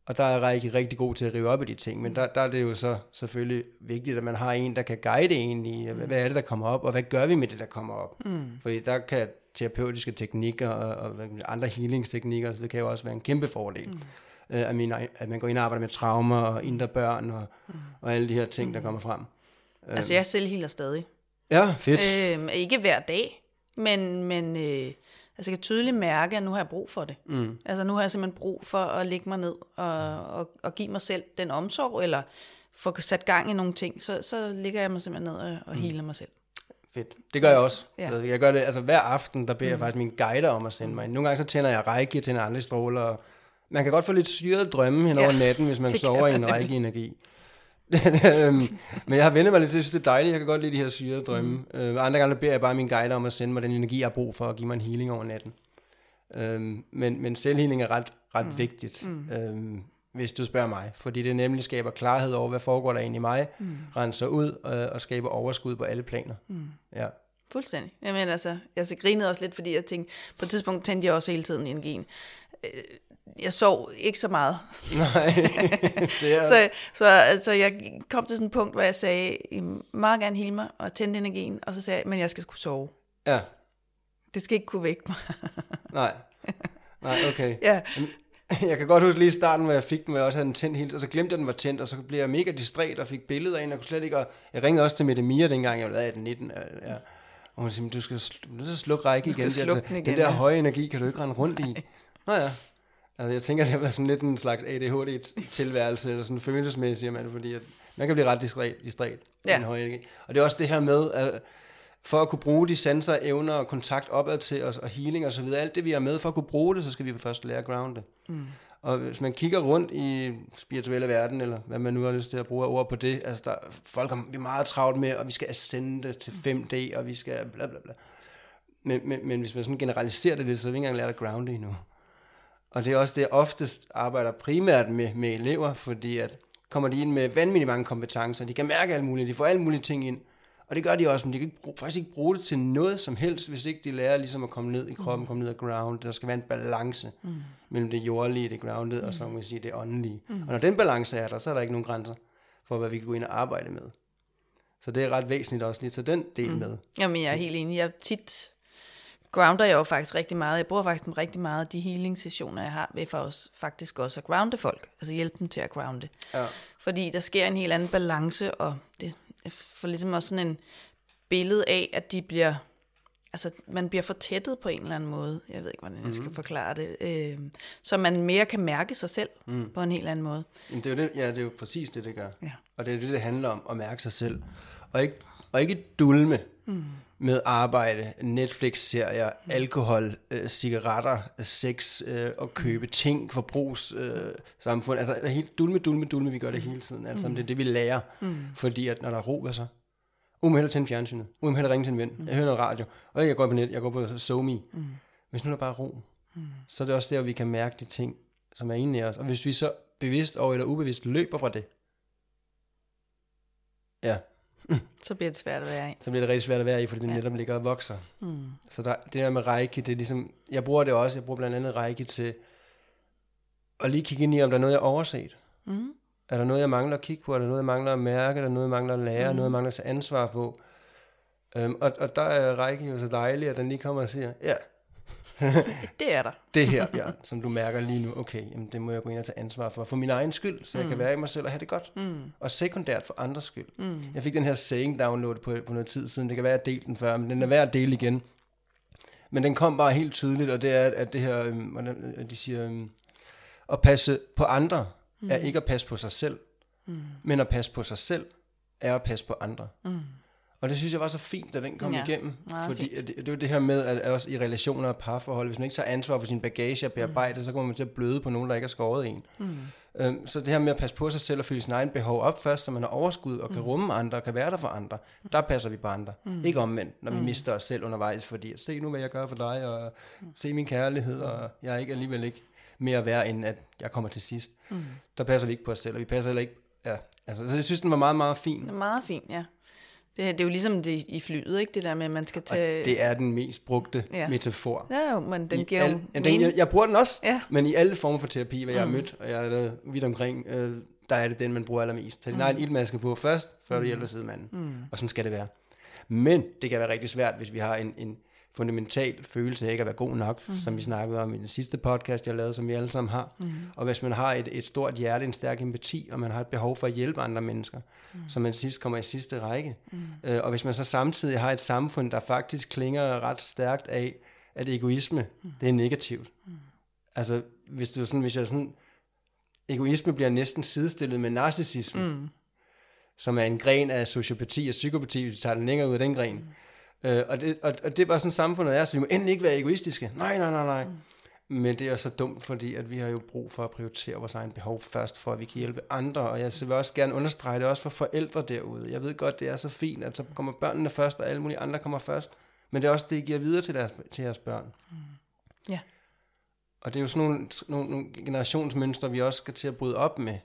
Og der er rigtig, rigtig god til at rive op i de ting, men der, der er det jo så selvfølgelig vigtigt, at man har en, der kan guide en i, hvad, hvad er det, der kommer op, og hvad gør vi med det, der kommer op? Mm. Fordi der kan terapeutiske teknikker og, og andre healingsteknikker, så det kan jo også være en kæmpe fordel. Mm. Øh, at, man, at man går ind og arbejder med traumer og indre børn og, mm. og alle de her ting, der mm. kommer frem. Altså jeg selv healer stadig. Ja, fedt. Øh, ikke hver dag, men, men øh, altså jeg kan tydeligt mærke, at nu har jeg brug for det. Mm. Altså nu har jeg simpelthen brug for at lægge mig ned og, og, og give mig selv den omsorg, eller få sat gang i nogle ting, så, så ligger jeg mig simpelthen ned og, og mm. healer mig selv. Fedt. Det gør jeg også. Ja. Altså, jeg gør det, altså hver aften, der beder mm. jeg faktisk mine guider om at sende mig. Nogle gange så tænder jeg række, jeg tænder andre stråler. Og man kan godt få lidt syret drømme hen over ja. natten, hvis man sover i en række energi. Øhm, men jeg har vendt mig lidt til, jeg synes, det er dejligt. Jeg kan godt lide de her syrede drømme. Mm. Øh, andre gange beder jeg bare mine guider om at sende mig den energi, jeg har brug for, at give mig en healing over natten. Øhm, men, men selvhealing er ret, ret mm. vigtigt. Mm. Øhm, hvis du spørger mig. Fordi det nemlig skaber klarhed over, hvad foregår der egentlig i mig, mm. renser ud øh, og skaber overskud på alle planer. Mm. Ja. Fuldstændig. Jamen altså, jeg så grinede også lidt, fordi jeg tænkte, på et tidspunkt tændte jeg også hele tiden energien. Øh, jeg sov ikke så meget. Nej, det er... så, så altså, jeg kom til sådan et punkt, hvor jeg sagde, I meget gerne hele mig og tænde energien, og så sagde jeg, men jeg skal kunne sove. Ja. Det skal ikke kunne vække mig. Nej. Nej, okay. Ja. Jeg kan godt huske lige i starten, hvor jeg fik den, hvor jeg også havde den tændt helt, og så glemte jeg, den var tændt, og så blev jeg mega distræt og fik billeder af en, og kunne slet ikke, og jeg ringede også til Mette Mia dengang, jeg var 18 19, ja. Og hun siger, du skal, du skal slukke række igen. Slukke den, igen. Den der ja. høje energi kan du ikke rende rundt i. Nå ja. Altså, jeg tænker, det har været sådan lidt en slags ADHD-tilværelse, eller sådan følelsesmæssigt, man, fordi at man kan blive ret distræt, distræt ja. den høje energi. Og det er også det her med, at for at kunne bruge de sensorer, evner og kontakt opad til os, og healing og så videre, alt det vi har med, for at kunne bruge det, så skal vi først lære at grounde. Mm. Og hvis man kigger rundt i spirituelle verden, eller hvad man nu har lyst til at bruge ord på det, altså der, folk har vi er meget travlt med, og vi skal ascende til 5D, og vi skal bla bla bla. Men, men, men hvis man sådan generaliserer det lidt, så har vi ikke engang lært at grounde endnu. Og det er også det, jeg oftest arbejder primært med, med elever, fordi at kommer de ind med vanvittigt mange kompetencer, de kan mærke alt muligt, de får alle mulige ting ind, og det gør de også, men de kan ikke bruge, faktisk ikke bruge det til noget som helst, hvis ikke de lærer ligesom at komme ned i kroppen, mm. komme ned og ground. Der skal være en balance mm. mellem det jordlige, det grounded, mm. og så må man sige det åndelige. Mm. Og når den balance er der, så er der ikke nogen grænser for, hvad vi kan gå ind og arbejde med. Så det er ret væsentligt også lige at tage den del mm. med. Jamen, jeg er helt enig. Jeg tit grounder jeg jo faktisk rigtig meget. Jeg bruger faktisk rigtig meget af de healing sessioner, jeg har, ved for os faktisk også at grounde folk. Altså hjælpe dem til at grounde. Ja. Fordi der sker en helt anden balance, og det får ligesom også sådan en billede af, at de bliver, altså man bliver fortættet på en eller anden måde. Jeg ved ikke, hvordan jeg skal mhm. forklare det. Øh, så man mere kan mærke sig selv mm. på en helt anden måde. Jamen, det er jo det, ja, det er jo præcis det, det gør. Ja. Og det er det, det handler om, at mærke sig selv. Og ikke, og ikke dulme. Mm med arbejde, Netflix-serier, mm. alkohol, øh, cigaretter, sex øh, og købe ting, forbrugssamfund. Øh, samfund. altså det er helt dulme, dulme, dulme, vi gør det hele tiden. Altså mm. det er det, vi lærer. Mm. Fordi at når der er ro, hvad så? Må hellere tænde fjernsynet. Må hellere ringe til en ven. Mm. Jeg hører noget radio. Og jeg går på net, jeg går på SoMe. Mm. Hvis nu er der bare ro, mm. så er det også der, vi kan mærke de ting, som er inde i os. Og hvis vi så bevidst og eller ubevidst løber fra det, ja, så bliver det svært at være i. Så bliver det rigtig svært at være i, fordi det ja. netop ligger og vokser. Mm. Så der, det der med Reiki, det er ligesom, jeg bruger det også, jeg bruger blandt andet Reiki til at lige kigge ind i, om der er noget, jeg har overset. Mm. Er der noget, jeg mangler at kigge på? Er der noget, jeg mangler at mærke? Er der noget, jeg mangler at lære? Mm. Noget, jeg mangler at tage ansvar på? Um, og, og der er Reiki jo så dejlig, at den lige kommer og siger, ja, det er der. det her, Bjørn, som du mærker lige nu, okay, jamen det må jeg gå ind og tage ansvar for, for min egen skyld, så jeg kan være i mig selv og have det godt. Mm. Og sekundært for andres skyld. Mm. Jeg fik den her saying download på, på noget tid siden, det kan være, at jeg delte den før, men den er værd at dele igen. Men den kom bare helt tydeligt, og det er, at det her, øhm, øh, de siger, øhm, at passe på andre, mm. er ikke at passe på sig selv, mm. men at passe på sig selv, er at passe på andre. Mm. Og det synes jeg var så fint, da den kom Ja, igennem. Fordi fint. det, det er jo det her med, at også i relationer og parforhold, hvis man ikke tager ansvar for sin bagage og bearbejde, mm. så kommer man til at bløde på nogen, der ikke har skåret en. Mm. Øhm, så det her med at passe på sig selv og fylde sin egen behov op først, så man har overskud og kan Mm. rumme andre og kan være der for andre, der passer vi på andre. Mm. Ikke omvendt, når vi mister os selv undervejs, fordi se nu, hvad jeg gør for dig, og Mm. se min kærlighed, og jeg er ikke alligevel ikke mere værd, end at jeg kommer til sidst. Mm. Der passer vi ikke på os selv, og vi passer heller ikke... Ja, altså, så jeg synes, den var meget, meget fin. Meget fint, ja. Det, det er jo ligesom det i flyet, ikke? Det der med, at man skal tage... Og det er den mest brugte Ja. metafor. Ja, jo, men den I giver al, jo den, jeg, jeg bruger den også, Ja. men i alle former for terapi, hvad jeg har mødt, og jeg lavet vidt omkring, øh, der er det den, man bruger allermest. Tag din egen ildmaske på først, før du hjælper sidemanden. Mm. Og sådan skal det være. Men det kan være rigtig svært, hvis vi har en, en fundamental følelse af ikke at være god nok, mm. som vi snakkede om i den sidste podcast, jeg lavede, som vi alle sammen har. Mm. Og hvis man har et, et stort hjerte, en stærk empati, og man har et behov for at hjælpe andre mennesker, mm. så man sidst kommer i sidste række. Mm. Øh, og hvis man så samtidig har et samfund, der faktisk klinger ret stærkt af, at egoisme, mm. det er negativt. Mm. Altså, hvis, du sådan, hvis jeg sådan, egoisme bliver næsten sidestillet med narcissisme, mm. som er en gren af sociopati og psykopati, hvis vi tager den længere ud af den gren. Mm. Øh, og, det, og, og det er bare sådan samfundet er, så vi må endelig ikke være egoistiske. Nej, nej, nej, nej. Mm. Men det er så dumt, fordi at vi har jo brug for at prioritere vores egen behov først, for at vi kan hjælpe andre. Og jeg vil også gerne understrege det også for forældre derude. Jeg ved godt, det er så fint, at så kommer børnene først, og alle mulige andre kommer først. Men det er også det, I giver videre til, deres, til jeres børn. Ja. Og det er jo sådan nogle, nogle, nogle generationsmønstre, vi også skal til at bryde op med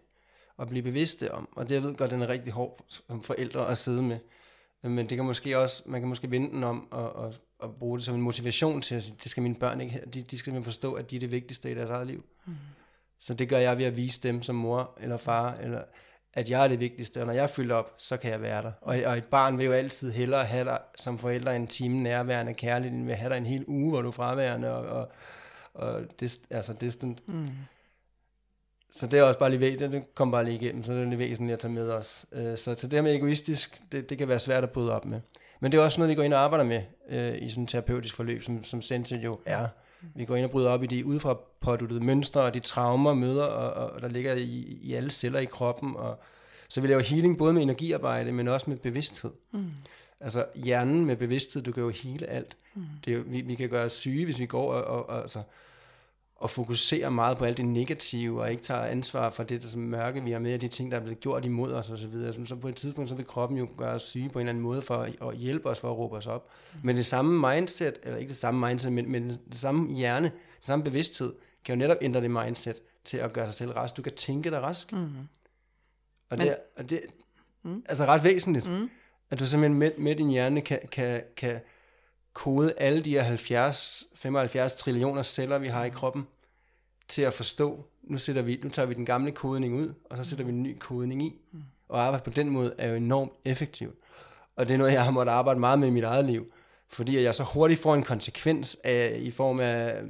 og blive bevidste om. Og det jeg ved godt, den er rigtig hård som forældre at sidde med. Men det kan måske også, man kan måske vende den om og, og, og bruge det som en motivation til at sige, det skal mine børn ikke. De, de skal forstå, at de er det vigtigste i deres eget liv. Mm. Så det gør jeg ved at vise dem som mor eller far, eller at jeg er det vigtigste, og når jeg fylder op, så kan jeg være der. Og, og et barn vil jo altid hellere have dig som forældre en time nærværende kærligt, end vil have dig en hel uge, hvor du er fraværende og, og, og dist, altså distant. Mm. Så det er også bare lige væsentligt, det kom bare lige igennem, så det er lige væsentligt at tage med os. Øh, Så til det her med egoistisk, det, det kan være svært at bryde op med. Men det er også noget, vi går ind og arbejder med øh, i sådan et terapeutisk forløb, som, som Sense jo er. Vi går ind og bryder op i de udefra påduttede mønstre og de traumer, møder, og, og der ligger i, i alle celler i kroppen. Og, så vi laver healing både med energiarbejde, men også med bevidsthed. Mm. Altså hjernen med bevidsthed, du kan jo hele alt. Mm. Det vi, vi kan gøre os syge, hvis vi går og, og, og, altså, og fokuserer meget på alt det negative, og ikke tager ansvar for det der som mørke, vi har med, og de ting, der er blevet gjort imod os osv. Så, videre. så på et tidspunkt, så vil kroppen jo gøre os syge på en eller anden måde, for at, hjælpe os, for at råbe os op. Mm. Men det samme mindset, eller ikke det samme mindset, men, men det samme hjerne, det samme bevidsthed, kan jo netop ændre det mindset til at gøre sig selv rask. Du kan tænke dig rask. Mm. Og, det, er- og det er mm. altså ret væsentligt, mm. at du simpelthen med, med din hjerne kan, kan, kan kode alle de her 70, 75 trillioner celler, vi har i kroppen, til at forstå, nu, sætter vi, nu tager vi den gamle kodning ud, og så sætter vi en ny kodning i. Og arbejde på den måde er jo enormt effektivt. Og det er noget, jeg har måttet arbejde meget med i mit eget liv, fordi jeg så hurtigt får en konsekvens af, i form af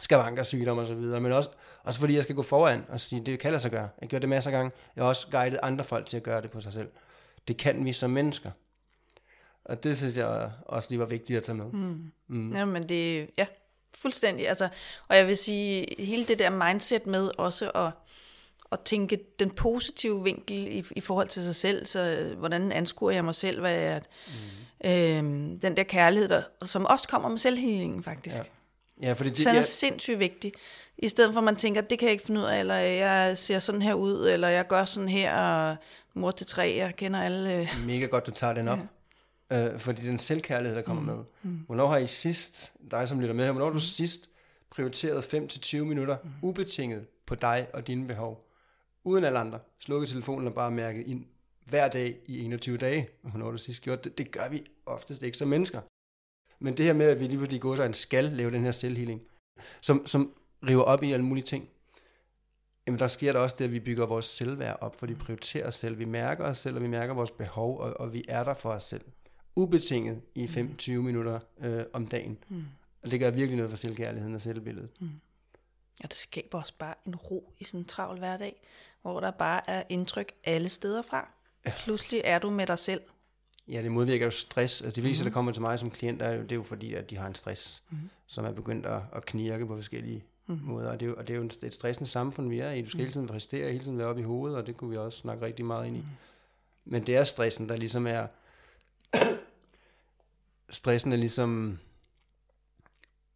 skavankersygdom og så videre, men også, også fordi jeg skal gå foran og sige, det kan lade sig gøre. Jeg gør det masser af gange. Jeg har også guidet andre folk til at gøre det på sig selv. Det kan vi som mennesker. Og det synes jeg også lige var vigtigt at tage med. Mm. Mm. Jamen det, ja, fuldstændig. Altså, og jeg vil sige, hele det der mindset med også at, at tænke den positive vinkel i, i forhold til sig selv, så øh, hvordan anskuer jeg mig selv, hvad er mm. øhm, den der kærlighed, der, som også kommer med selvhealingen faktisk. Ja. Ja, fordi det, Så den er jeg, sindssygt vigtig. I stedet for at man tænker, det kan jeg ikke finde ud af, eller jeg ser sådan her ud, eller jeg gør sådan her, og mor til tre, jeg kender alle. mega godt, du tager den op. Ja. Øh, fordi den selvkærlighed, der kommer mm. med. Mm. Hvornår har I sidst, dig som lytter med her, hvornår har du sidst prioriteret 5-20 minutter mm. ubetinget på dig og dine behov? Uden alle andre. Slukket telefonen og bare mærket ind hver dag i 21 dage. Hvornår har du sidst gjort det? Det gør vi oftest ikke som mennesker. Men det her med, at vi lige pludselig går så en skal lave den her selvhealing, som, som river op i alle mulige ting, jamen der sker der også det, at vi bygger vores selvværd op, for vi prioriterer os selv, vi mærker os selv, og vi mærker vores behov, og, og vi er der for os selv. Ubetinget i 25 minutter øh, om dagen. Mm. Og det gør virkelig noget for selvkærligheden og selvbilledet. Mm. Og det skaber også bare en ro i sådan en travl hverdag, hvor der bare er indtryk alle steder fra. Pludselig er du med dig selv. Ja, det modvirker jo stress. Altså, de fleste, mm-hmm. der kommer til mig som klient, er jo, det er jo fordi, at de har en stress, mm-hmm. som er begyndt at, at knirke på forskellige mm-hmm. måder. Og det, er jo, og det er jo et stressende samfund, vi er i. Du skal mm-hmm. hele tiden præstere, hele tiden være oppe i hovedet, og det kunne vi også snakke rigtig meget ind i. Mm-hmm. Men det er stressen, der ligesom er... stressen er ligesom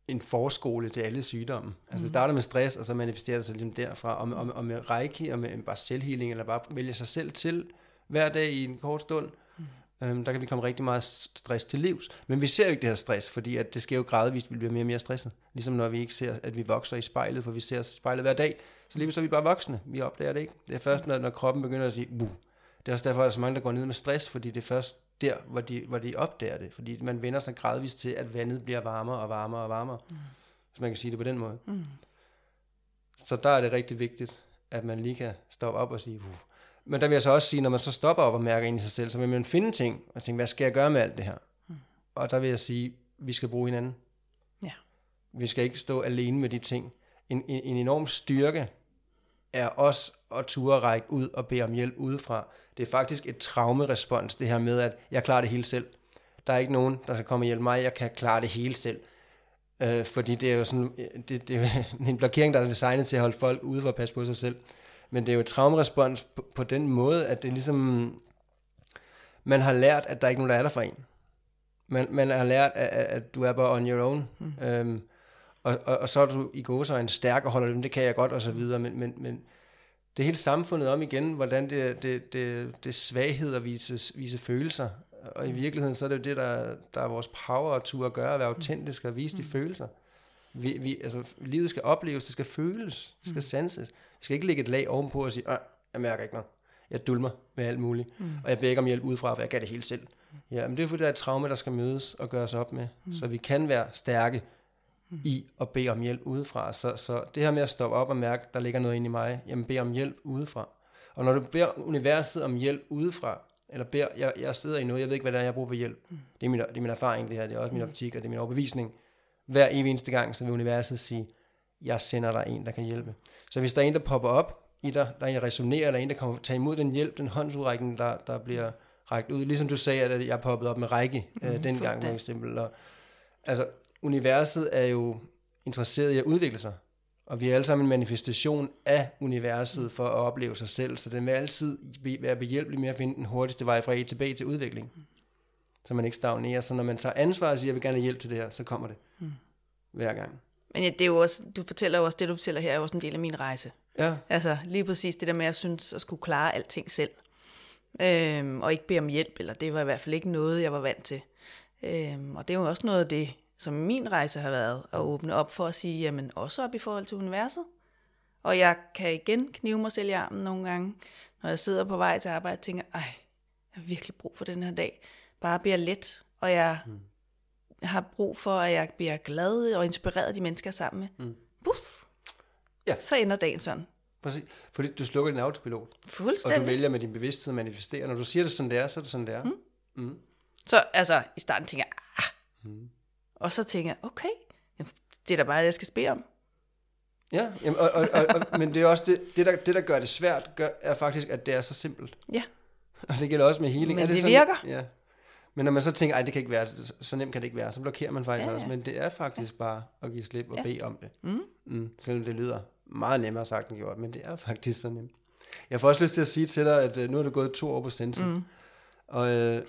en forskole til alle sygdomme. Altså det starter med stress, og så manifesterer det sig ligesom derfra. Og, og, og med reiki, og med bare selvhealing, eller bare vælge sig selv til hver dag i en kort stund, mm. øhm, der kan vi komme rigtig meget stress til livs. Men vi ser jo ikke det her stress, fordi at det sker jo gradvist, vi bliver mere og mere stresset. Ligesom når vi ikke ser, at vi vokser i spejlet, for vi ser spejlet hver dag, så lige så er vi bare voksne. Vi opdager det ikke. Det er først, når, når kroppen begynder at sige, Buh. det er også derfor, at der er så mange, der går ned med stress, fordi det er først der, hvor de, hvor de opdager det. Fordi man vender sig gradvist til, at vandet bliver varmere og varmere og varmere. Mm. Hvis man kan sige det på den måde. Mm. Så der er det rigtig vigtigt, at man lige kan stoppe op og sige, Wuh. men der vil jeg så også sige, når man så stopper op og mærker ind i sig selv, så vil man finde ting, og tænke, hvad skal jeg gøre med alt det her? Mm. Og der vil jeg sige, vi skal bruge hinanden. Ja. Vi skal ikke stå alene med de ting. En, en, en enorm styrke er også at ture række ud og bede om hjælp udefra. Det er faktisk et traumerespons, det her med, at jeg klarer det hele selv. Der er ikke nogen, der skal komme og hjælpe mig, jeg kan klare det hele selv. Øh, fordi det er jo sådan, det, det er en blokering, der er designet til at holde folk ude for at passe på sig selv. Men det er jo et traumerespons på, på den måde, at det er ligesom, man har lært, at der er ikke nogen, der er der for en. Man, man har lært, at, at du er bare on your own. Mm. Øhm, og, og, og så er du i en stærk og holder dem, det kan jeg godt, og så videre. Men, men, men det er hele samfundet om igen, hvordan det, det, det, det er svaghed at vise, vise følelser. Og i virkeligheden, så er det jo det, der, der er vores power at turde gøre, at være autentisk og vise de mm. følelser. Vi, vi, altså, livet skal opleves, det skal føles, det skal mm. sanses. Vi skal ikke lægge et lag ovenpå og sige, jeg mærker ikke noget. Jeg dulmer med alt muligt. Mm. Og jeg beder ikke om hjælp udefra, for jeg kan det hele selv. Ja, men det er fordi, der er et traume, der skal mødes og gøres op med. Mm. Så vi kan være stærke mm. i at bede om hjælp udefra. Så, så det her med at stoppe op og mærke, der ligger noget inde i mig, jamen bed om hjælp udefra. Og når du beder universet om hjælp udefra, eller beder, jeg, jeg sidder i noget, jeg ved ikke, hvad det er, jeg bruger for hjælp. Mm. Det, er min, det er min erfaring, det her, det er også min mm. optik, og det er min overbevisning. Hver evig eneste gang, så vil universet sige, jeg sender dig en, der kan hjælpe. Så hvis der er en, der popper op i dig, der er en, resonerer, eller en, der kommer tage imod den hjælp, den håndsudrækning, der, der bliver rækket ud, ligesom du sagde, at jeg poppet op med række mm, øh, dengang for eksempel. Og, altså, universet er jo interesseret i at udvikle sig. Og vi er alle sammen en manifestation af universet for at opleve sig selv, så den vil altid være behjælpelig med at finde den hurtigste vej fra A til B til udvikling. Så man ikke stagnerer. Så når man tager ansvar og siger, jeg vil gerne have hjælp til det her, så kommer det. Mm. Hver gang. Men ja, det er jo også, du fortæller jo også, det du fortæller her er jo også en del af min rejse. Ja. Altså lige præcis det der med, at jeg synes, at skulle klare alting selv. Øhm, og ikke bede om hjælp, eller det var i hvert fald ikke noget, jeg var vant til. Øhm, og det er jo også noget af det, som min rejse har været, at åbne op for at sige, jamen også op i forhold til universet. Og jeg kan igen knive mig selv i armen nogle gange, når jeg sidder på vej til arbejde og tænker, ej, jeg har virkelig brug for den her dag. Bare bliver let, og jeg mm. har brug for, at jeg bliver glad og inspireret af de mennesker sammen med. Mm. Puff, ja. Så ender dagen sådan. Præcis. Fordi du slukker din autopilot. Fuldstændig. Og du vælger med din bevidsthed at manifestere. Når du siger det sådan, det er, så er det sådan, det er. Mm. Mm. Så altså, i starten tænker jeg, ah. Mm. Og så tænker jeg, okay, jamen, det er da bare det, jeg skal spille om. Ja, jamen, og, og, og, og, men det er også det, det der, det, der gør det svært, gør, er faktisk, at det er så simpelt. Ja. Og det gælder også med healing. Men er det, det sådan, virker. Ja. Men når man så tænker, at det kan ikke være, så, så nemt kan det ikke være, så blokerer man faktisk ja, ja. også. Men det er faktisk ja. bare at give slip og ja. bede om det. Mm. Mm, selvom det lyder meget nemmere sagt end gjort, men det er faktisk så nemt. Jeg får også lyst til at sige til dig, at uh, nu er du gået to år på Sense, mm. og uh,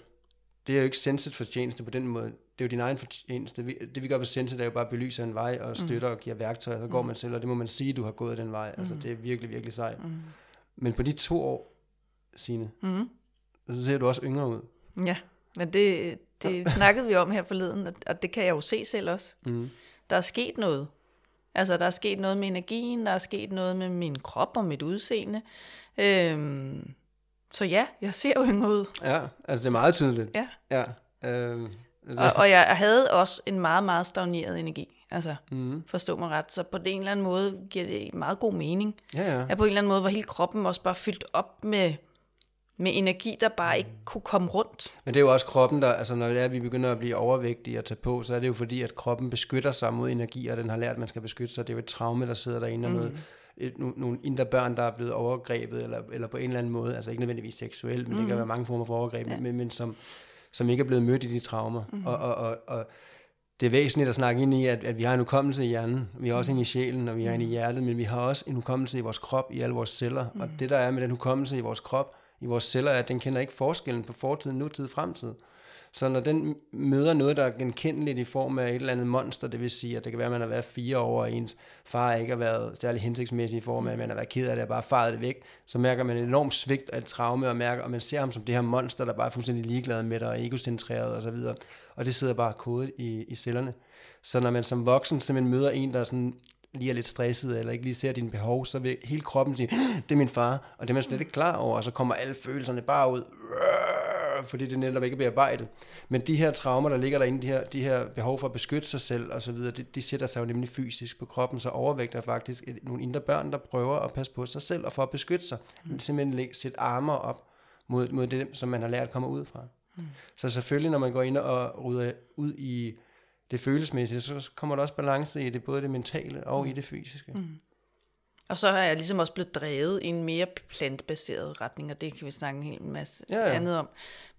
det er jo ikke Senset fortjeneste på den måde. Det er jo din egen fortjeneste. Det vi gør på Senset er jo bare at belyse en vej og mm. støtter mm. og giver værktøjer, og så går mm. man selv, og det må man sige, du har gået den vej. Altså, mm. det er virkelig, virkelig sejt. Mm. Men på de to år, Signe, mm. så ser du også yngre ud. Ja, men det, det snakkede vi om her forleden, og det kan jeg jo se selv også. Mm. Der er sket noget. Altså, der er sket noget med energien, der er sket noget med min krop og mit udseende. Øhm, så ja, jeg ser jo yngre ud. Ja, altså det er meget tydeligt. Ja. ja øhm, og, og jeg havde også en meget, meget stagneret energi. Altså, mm. forstå mig ret. Så på en eller anden måde giver det meget god mening. Ja, ja. At på en eller anden måde var hele kroppen også bare fyldt op med med energi, der bare ikke kunne komme rundt. Men det er jo også kroppen, der, altså når det er, vi begynder at blive overvægtige og tage på, så er det jo fordi, at kroppen beskytter sig mod energi, og den har lært, at man skal beskytte sig. Det er jo et traume, der sidder derinde, mm. og noget, et, no, nogle indre børn, der er blevet overgrebet, eller, eller på en eller anden måde, altså ikke nødvendigvis seksuelt, men mm. det kan være mange former for overgreb, ja. men, men som, som ikke er blevet mødt i de traumer. Mm. Og, og, og, og det er væsentligt at snakke ind i, at, at vi har en hukommelse i hjernen, vi har også en i sjælen, og vi har en i hjertet, men vi har også en hukommelse i vores krop, i alle vores celler. Mm. Og det der er med den hukommelse i vores krop, i vores celler, er, at den kender ikke forskellen på fortid, nutid, fremtid. Så når den møder noget, der er genkendeligt i form af et eller andet monster, det vil sige, at det kan være, at man har været fire år, og ens far ikke har været særlig hensigtsmæssig i form af, at man har været ked af det, og bare faret det væk, så mærker man en enorm svigt af et traume, og, mærker, og man ser ham som det her monster, der bare er fuldstændig ligeglad med dig, og egocentreret og så videre. Og det sidder bare kodet i, i cellerne. Så når man som voksen simpelthen møder en, der sådan lige er lidt stresset, eller ikke lige ser dine behov, så vil hele kroppen sige, det er min far, og det er man slet ikke klar over, og så kommer alle følelserne bare ud, fordi det netop ikke er bearbejdet. Men de her traumer, der ligger derinde, de her, de her behov for at beskytte sig selv og så videre, de, de sætter sig jo nemlig fysisk på kroppen, så overvægt er faktisk et, nogle indre børn, der prøver at passe på sig selv og for at beskytte sig. Mm. Simpelthen sætte armer op mod, mod det, som man har lært kommer ud fra. Mm. Så selvfølgelig, når man går ind og rydder ud i det følelsesmæssige, så kommer der også balance i det, både det mentale og mm. i det fysiske. Mm. Og så er jeg ligesom også blevet drevet i en mere plantbaseret retning, og det kan vi snakke en hel masse ja, ja. andet om.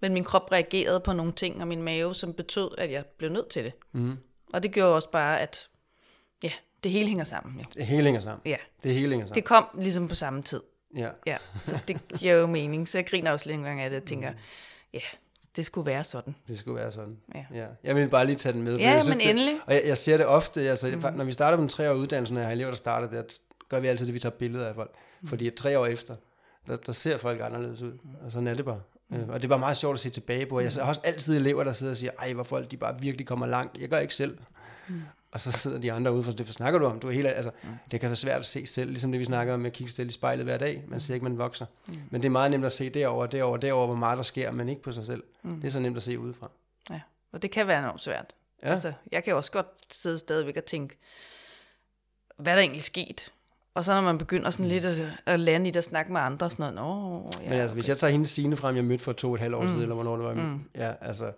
Men min krop reagerede på nogle ting, og min mave, som betød, at jeg blev nødt til det. Mm. Og det gjorde også bare, at ja, det hele hænger sammen. Jo. Det hele hænger sammen. Ja. Det hele hænger sammen. Det kom ligesom på samme tid. Ja. ja. Så det giver jo mening. Så jeg griner også lidt en gang af det, og tænker, mm. ja, det skulle være sådan. Det skulle være sådan. Ja. ja. Jeg vil bare lige tage den med. Ja, jeg synes, men endelig. Det, og jeg, jeg ser det ofte, altså, mm. når vi starter på en tre år uddannelse, når jeg har elever, der starter der, gør vi altid det, vi tager billeder af folk. Mm. Fordi tre år efter, der, der ser folk anderledes ud. Og sådan er det bare. Mm. Og det er bare meget sjovt at se tilbage på. Jeg har også altid elever, der sidder og siger, ej, hvor folk de bare virkelig kommer langt. Jeg gør ikke selv. Mm. Og så sidder de andre ude for, det snakker du om. Du er helt, altså, mm. Det kan være svært at se selv, ligesom det vi snakker om med at kigge selv i spejlet hver dag. Man ser ikke, man vokser. Mm. Men det er meget nemt at se derover, derover, derover, hvor meget der sker, men ikke på sig selv. Mm. Det er så nemt at se udefra. Ja, og det kan være enormt svært. Ja. Altså, jeg kan også godt sidde stadigvæk og tænke, hvad er der egentlig sket? Og så når man begynder sådan lidt at, at lande i det og snakke med andre, sådan noget, Nå, ja, Men altså, okay. hvis jeg tager hendes sine frem, jeg mødte for to og et halvt år mm. siden, eller hvornår det var, mm. ja, altså,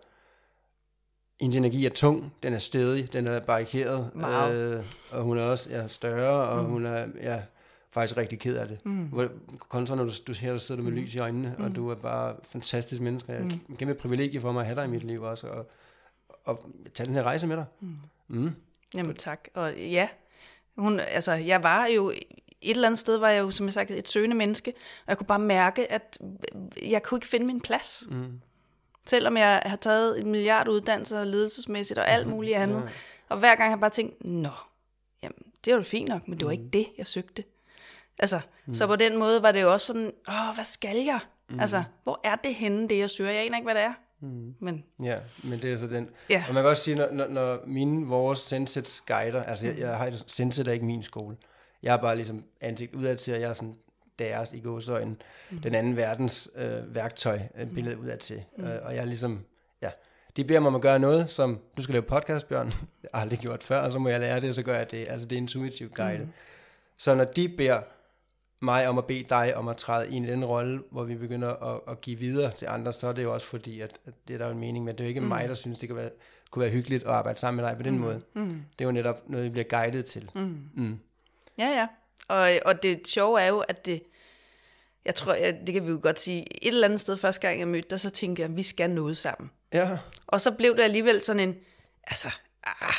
hendes energi er tung, den er stedig, den er barrikeret, øh, og hun er også ja, større, og mm. hun er ja, faktisk rigtig ked af det. Mm. Hvor, kontra når du, du her, der sidder med mm. lys i øjnene, mm. og du er bare fantastisk menneske. Jeg mm. kæmpe privilegie for mig at have dig i mit liv også, og, og tage den her rejse med dig. Mm. Mm. Jamen tak, og ja, hun, altså, jeg var jo et eller andet sted var jeg jo, som jeg sagde, et søgende menneske, og jeg kunne bare mærke, at jeg kunne ikke finde min plads. Mm. Selvom jeg har taget en milliard uddannelser ledelsesmæssigt og alt mm. muligt andet. Ja. Og hver gang har jeg bare tænkt, nå, jamen, det var jo fint nok, men det var ikke mm. det, jeg søgte. Altså, mm. så på den måde var det jo også sådan, åh, hvad skal jeg? Mm. Altså, hvor er det henne, det jeg søger? Jeg aner ikke, hvad det er. Mm. Men, ja, men det er så den. Ja. Og man kan også sige, når, når, når mine, vores Sensets guider, altså jeg, jeg har Senset er ikke min skole. Jeg har bare ligesom ansigt udad til, at jeg er sådan deres i gåsøjne, mm. den anden verdens øh, værktøj, øh, billede udad til. Mm. Øh, og jeg er ligesom, ja, de beder mig om at gøre noget, som, du skal lave podcast, Bjørn, jeg har aldrig gjort før, og så må jeg lære det, og så gør jeg det. Altså det er intuitiv guide. Mm. Så når de beder mig om at bede dig om at træde ind i den rolle, hvor vi begynder at, at give videre til andre, så er det jo også fordi, at, at det er der jo en mening med. Det er jo ikke mm. mig, der synes, det kan være, kunne være hyggeligt at arbejde sammen med dig på den mm. måde. Mm. Det er jo netop noget, vi bliver guidet til. Mm. Mm. Ja, ja. Og, og det sjove er jo, at det, jeg tror, jeg, det kan vi jo godt sige, et eller andet sted første gang jeg mødte dig, så tænkte jeg, at vi skal noget sammen. Ja. Og så blev det alligevel sådan en, altså, ah,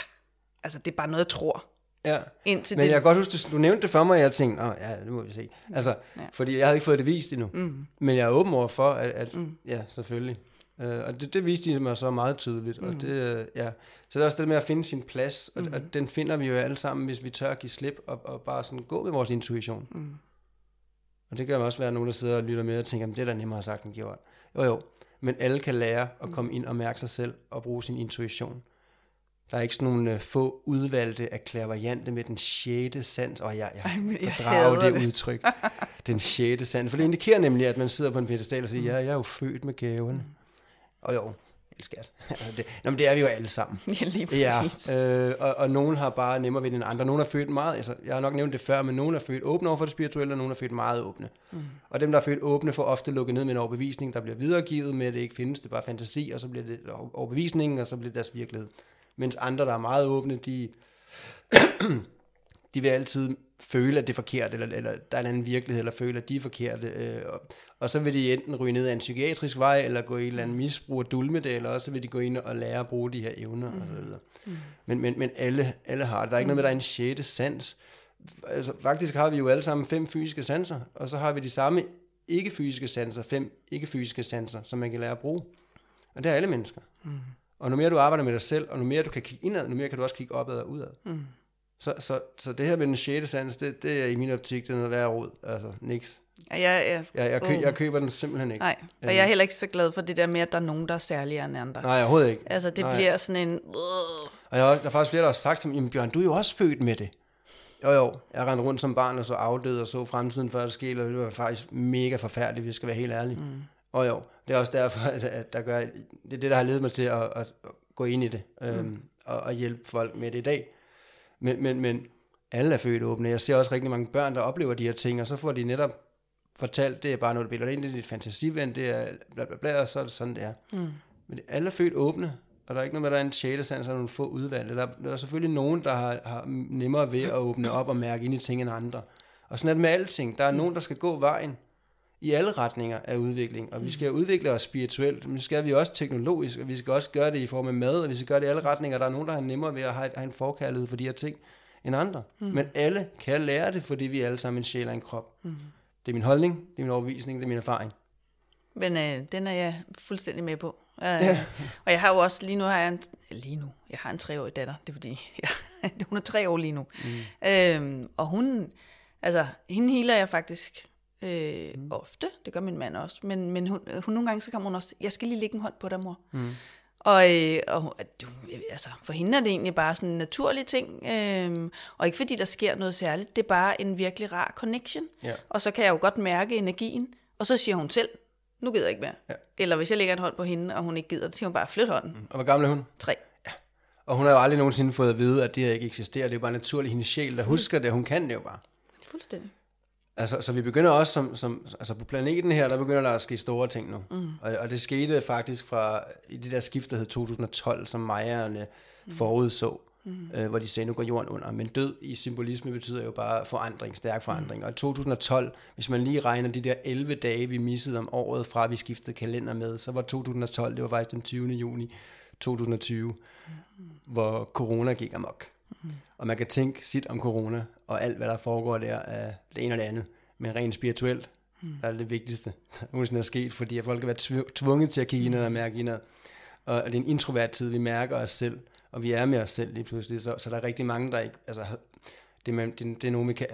altså det er bare noget, jeg tror. Ja, Indtil men det... jeg kan godt huske, du, du nævnte det for mig, og jeg tænkte, Nå, ja, det må vi se. Altså, ja. fordi jeg havde ikke fået det vist endnu. Mm. Men jeg er åben over for, at, at mm. ja, selvfølgelig. Uh, og det, det viste de mig så meget tydeligt. Mm. Og det, ja. Så det er også det med at finde sin plads, og, mm. og den finder vi jo alle sammen, hvis vi tør at give slip, og, og bare sådan gå med vores intuition. Mm. Og det kan også være nogen, der sidder og lytter med og tænker, det er da nemmere sagt end gjort. Jo jo, men alle kan lære at mm. komme ind og mærke sig selv og bruge sin intuition. Der er ikke sådan nogle uh, få udvalgte af klærvariante med den sjette sans, og jeg, jeg, jeg fordrager det, det udtryk, den sjette sans, for det indikerer nemlig, at man sidder på en pedestal og siger, mm. ja, jeg er jo født med gaven. Mm. Og jo, skat. altså det, nå, men det er vi jo alle sammen. Ja, lige Ja, præcis. øh, og, og nogen har bare nemmere ved end andre. Nogen er født meget, altså, jeg har nok nævnt det før, men nogen er født åbne over for det spirituelle, og nogen er født meget åbne. Mm. Og dem, der er født åbne, får ofte lukket ned med en overbevisning, der bliver videregivet med, at det ikke findes, det er bare fantasi, og så bliver det overbevisningen, og så bliver det deres virkelighed. Mens andre, der er meget åbne, de, de vil altid føle, at det er forkert, eller, eller der er en anden virkelighed, eller føle, at de er forkerte. Øh, og, og så vil de enten ryge ned ad en psykiatrisk vej, eller gå i en eller anden misbrug og dulme det, eller også vil de gå ind og lære at bruge de her evner. Mm. Og så videre. Mm. Men, men, men alle, alle har det. Der er ikke noget med, der er en sjette sans. Altså, faktisk har vi jo alle sammen fem fysiske sanser, og så har vi de samme ikke-fysiske sanser, fem ikke-fysiske sanser, som man kan lære at bruge. Og det er alle mennesker. Mm. Og nu mere du arbejder med dig selv, og nu mere du kan kigge indad, nu mere kan du også kigge opad og udad. Mm. Så, så, så det her med den sjette sans, det, det er i min optik, det er noget værd råd. Altså, niks. Ja, jeg, jeg, Jeg, jeg, kø, Åh. jeg køber den simpelthen ikke. nej, og jeg er heller ikke så glad for det der med, at der er nogen, der er særligere end andre. Nej, overhovedet ikke. Altså, det Nej. bliver sådan en... Øh, Og jeg, der er faktisk flere, der har sagt til mig, Bjørn, du er jo også født med det. Jo, jo. Jeg rendte rundt som barn og så afdød og så fremtiden før det skete, og det var faktisk mega forfærdeligt, hvis jeg skal være helt ærlig. Mm. Og jo, det er også derfor, at, at der gør, det er det, der har ledet mig til at, at, gå ind i det, øhm, mm. og, og hjælpe folk med det i dag. Men, men, men alle er født åbne. Jeg ser også rigtig mange børn, der oplever de her ting, og så får de netop fortalt, det er bare noget, du bilder ind, det er dit fantasiven, det er bla bla bla, og så er det sådan, det er. Mm. Men alle er født åbne, og der er ikke noget med, at der er en sjette sans, og nogle få udvalgte. Der, der er selvfølgelig nogen, der har, har nemmere ved at åbne op og mærke ind i ting end andre. Og sådan er det med alting. Der er nogen, der skal gå vejen i alle retninger af udvikling, og vi skal udvikle os spirituelt, men skal vi også teknologisk, og vi skal også gøre det i form af mad, og vi skal gøre det i alle retninger. Der er nogen, der har nemmere ved at have, have en forkærlighed for de her ting end andre. Mm. Men alle kan lære det, fordi vi er alle sammen en sjæl og en krop. Mm. Det er min holdning, det er min overbevisning, det er min erfaring. Men øh, den er jeg fuldstændig med på. Øh, ja. Og jeg har jo også, lige nu har jeg en, lige nu, jeg har en treårig datter, det er fordi, jeg, hun er tre år lige nu. Mm. Øhm, og hun, altså, hende healer jeg faktisk øh, mm. ofte, det gør min mand også, men, men hun, hun nogle gange, så kommer hun også, jeg skal lige lægge en hånd på dig, mor. Mm. Og, øh, og at du, altså, for hende er det egentlig bare sådan en naturlig ting, øh, og ikke fordi der sker noget særligt, det er bare en virkelig rar connection. Ja. Og så kan jeg jo godt mærke energien, og så siger hun selv, nu gider jeg ikke mere. Ja. Eller hvis jeg lægger en hånd på hende, og hun ikke gider, så siger hun bare, flyt hånden. Mm. Og hvor gammel er hun? Tre. Og hun har jo aldrig nogensinde fået at vide, at det her ikke eksisterer. Det er bare naturligt hendes sjæl, der husker det, hun kan det jo bare. Fuldstændig. Altså, så vi begynder også som, som, altså på planeten her, der begynder der at ske store ting nu. Mm. Og, og det skete faktisk fra i det der skift, der hed 2012, som majerne mm. forudså, mm. øh, hvor de sagde, nu går jorden under. Men død i symbolisme betyder jo bare forandring, stærk forandring. Mm. Og i 2012, hvis man lige regner de der 11 dage, vi missede om året fra, vi skiftede kalender med, så var 2012, det var faktisk den 20. juni 2020, mm. hvor corona gik amok. Og man kan tænke sit om corona, og alt, hvad der foregår der, af det ene og det andet. Men rent spirituelt, mm. der er det vigtigste, der nogensinde er sket, fordi at folk kan være tv- tvunget til at kigge indad og mærke indad. Og det er en introvert tid, vi mærker os selv, og vi er med os selv lige pludselig. Så, så der er rigtig mange, der ikke... Altså, det, man, det, det er noget, man kan...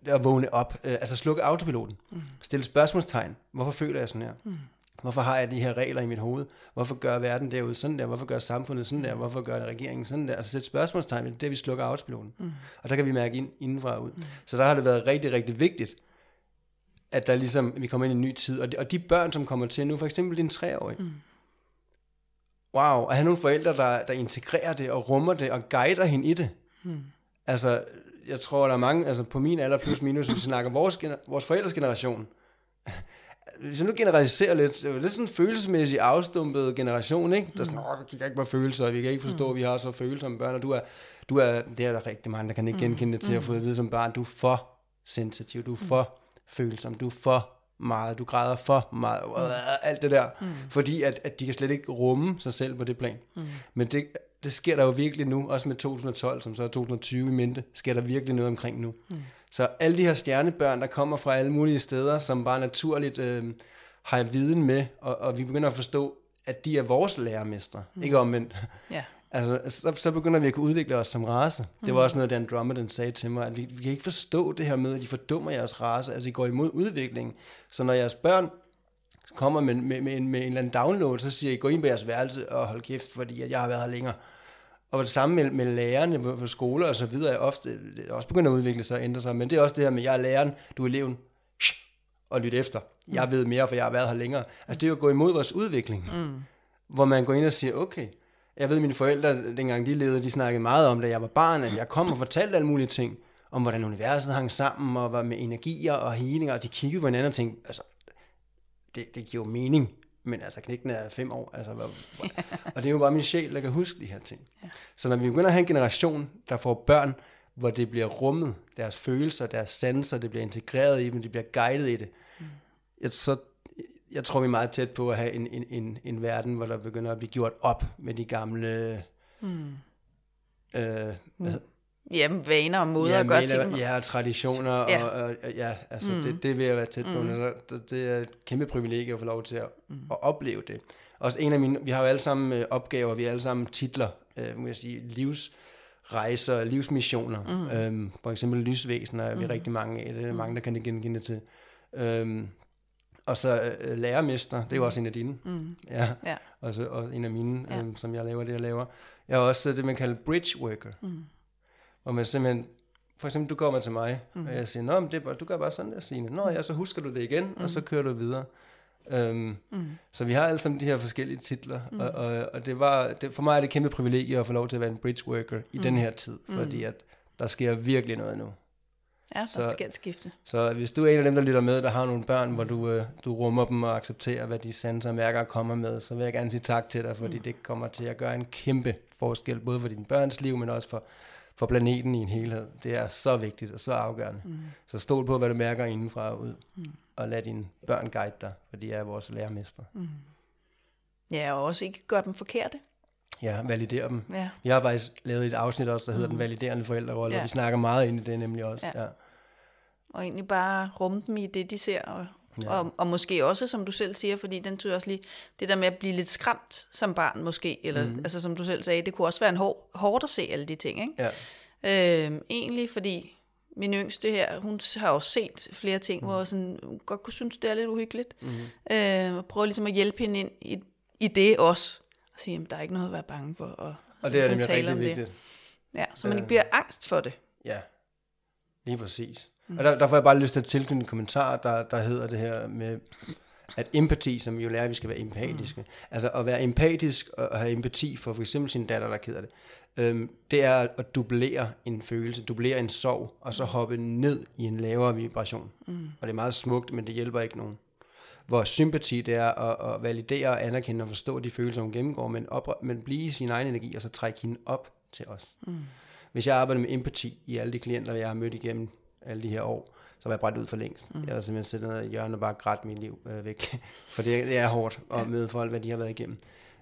Det er at vågne op, øh, altså slukke autopiloten, mm. stille spørgsmålstegn. Hvorfor føler jeg sådan her? Mm. Hvorfor har jeg de her regler i mit hoved? Hvorfor gør verden derude sådan der? Hvorfor gør samfundet sådan der? Hvorfor gør regeringen sådan der? Altså sætte spørgsmålstegn, er det, vi slukker autopiloten. Mm. Og der kan vi mærke ind, indenfra ud. Mm. Så der har det været rigtig, rigtig vigtigt, at der ligesom, vi kommer ind i en ny tid. Og de, og de børn, som kommer til nu, for eksempel din treårige, mm. wow, at have nogle forældre, der, der integrerer det og rummer det og guider hende i det. Mm. Altså, jeg tror, der er mange, altså på min alder plus minus, hvis vi snakker vores, vores forældres generation, hvis jeg nu generaliserer lidt, det er lidt sådan en følelsesmæssig afstumpet generation, ikke? Der er sådan, åh, vi kan ikke være følelser, vi kan ikke forstå, at vi har så følsomme børn, og du er, du er, det er der rigtig mange, der kan ikke genkende det til at få at vide som barn, du er for sensitiv, du er for følsom, du er for meget, du græder for meget, øh, alt det der, mm. fordi at, at de kan slet ikke rumme sig selv på det plan. Mm. Men det, det sker der jo virkelig nu, også med 2012, som så er 2020 i mente, sker der virkelig noget omkring nu. Mm. Så alle de her stjernebørn, der kommer fra alle mulige steder, som bare naturligt øh, har en viden med, og, og vi begynder at forstå, at de er vores lærermestre, mm. ikke omvendt. Ja. Altså, så, så begynder vi at kunne udvikle os som race. Det var også noget, Dan Drummond sagde til mig, at vi, vi kan ikke forstå det her med, at de fordummer jeres race, altså I går imod udviklingen. Så når jeres børn kommer med, med, med, en, med en eller anden download, så siger I, gå ind på jeres værelse og hold kæft, fordi jeg har været her længere. Og det samme med, med lærerne på, på skoler og så videre, er ofte det er også begynder at udvikle sig og ændre sig. Men det er også det her med, jeg er læreren, du er eleven, Shh, og lyt efter. Jeg ved mere, for jeg har været her længere. Altså det er jo at gå imod vores udvikling. Mm. hvor man går ind og siger, okay, jeg ved, mine forældre, dengang de levede, de snakkede meget om, da jeg var barn, at jeg kom og fortalte alle mulige ting, om hvordan universet hang sammen, og var med energier og healinger, og de kiggede på hinanden og tænkte, altså, det, det giver jo mening, men altså knækken er fem år, altså, hvor, hvor, og det er jo bare min sjæl, der kan huske de her ting. Ja. Så når vi begynder at have en generation, der får børn, hvor det bliver rummet, deres følelser, deres sanser, det bliver integreret i dem, de bliver guidet i det, mm. jeg, så jeg tror, vi er meget tæt på at have en, en, en, en verden, hvor der begynder at blive gjort op med de gamle... Mm. Øh, mm. Jamen, vaner og måder ja, at gøre ting. Ja, traditioner, ja. Og, og, og ja, altså mm. det, det vil jeg være tæt på. Mm. Altså, det er et kæmpe privilegie at få lov til at, mm. at opleve det. Også en af mine, vi har jo alle sammen øh, opgaver, vi har alle sammen titler, øh, må jeg sige, livsrejser, livsmissioner. Mm. Øhm, for eksempel lysvæsener er vi mm. rigtig mange af, det er mm. mange, der kan genkende til. Øhm, og så øh, lærermester, det er jo også en af dine. Mm. Ja. ja. Og så og en af mine, ja. øhm, som jeg laver det, jeg laver. Jeg er også det, man kalder bridge worker. Mm. Hvor man simpelthen, for eksempel, du kommer til mig, mm. og jeg siger, Nå, men det er bare, du gør bare sådan der, Signe. Nå ja, så husker du det igen, mm. og så kører du videre. Um, mm. Så vi har alle sammen de her forskellige titler, mm. og, og, og det var, det, for mig er det et kæmpe privilegie at få lov til at være en bridge worker i mm. den her tid, fordi mm. at der sker virkelig noget nu. Ja, der så, skal et skifte. Så hvis du er en af dem, der lytter med, der har nogle børn, hvor du, øh, du rummer dem og accepterer, hvad de sanser og mærker kommer med, så vil jeg gerne sige tak til dig, fordi mm. det kommer til at gøre en kæmpe forskel, både for dine børns liv, men også for, for planeten i en helhed. Det er så vigtigt og så afgørende. Mm. Så stol på, hvad du mærker indenfra og ud, mm. og lad dine børn guide dig, for de er vores lærermester. Mm. Ja, og også ikke gøre dem forkerte. Ja, validere dem. Ja. Jeg har faktisk lavet et afsnit også, der hedder mm. Den validerende forældrerolle, ja. og vi snakker meget ind i det nemlig også. Ja. ja. Og egentlig bare rumme dem i det, de ser, og, ja. og, og måske også, som du selv siger, fordi den tror også lige, det der med at blive lidt skræmt som barn måske, eller mm. altså som du selv sagde, det kunne også være en hår, hårdt at se alle de ting, ikke? Ja. Øhm, egentlig, fordi min yngste her, hun har også set flere ting, mm. hvor sådan, hun godt kunne synes, det er lidt uhyggeligt. Mm. Øh, og prøve ligesom at hjælpe hende ind i, i det også og sige, at der er ikke noget at være bange for. Og, og det er nemlig rigtig det. vigtigt. Ja, så man ikke bliver angst for det. Ja, lige præcis. Mm. Og der, der får jeg bare lyst til at tilknytte en kommentar, der, der hedder det her med, at empati, som jo lærer, at vi skal være empatiske, mm. altså at være empatisk og have empati for for eksempel sin datter, der keder det, øhm, det er at dublere en følelse, dublere en sorg, og så hoppe ned i en lavere vibration. Mm. Og det er meget smukt, men det hjælper ikke nogen hvor sympati det er at, at validere og anerkende og forstå de følelser, hun gennemgår, men, op, men blive i sin egen energi, og så trække hende op til os. Mm. Hvis jeg arbejder med empati i alle de klienter, jeg har mødt igennem alle de her år, så var jeg brændt ud for længst. Mm. Jeg har simpelthen siddet ned i hjørnet og bare grædt mit liv øh, væk. For det, det er hårdt at ja. møde folk, hvad de har været igennem.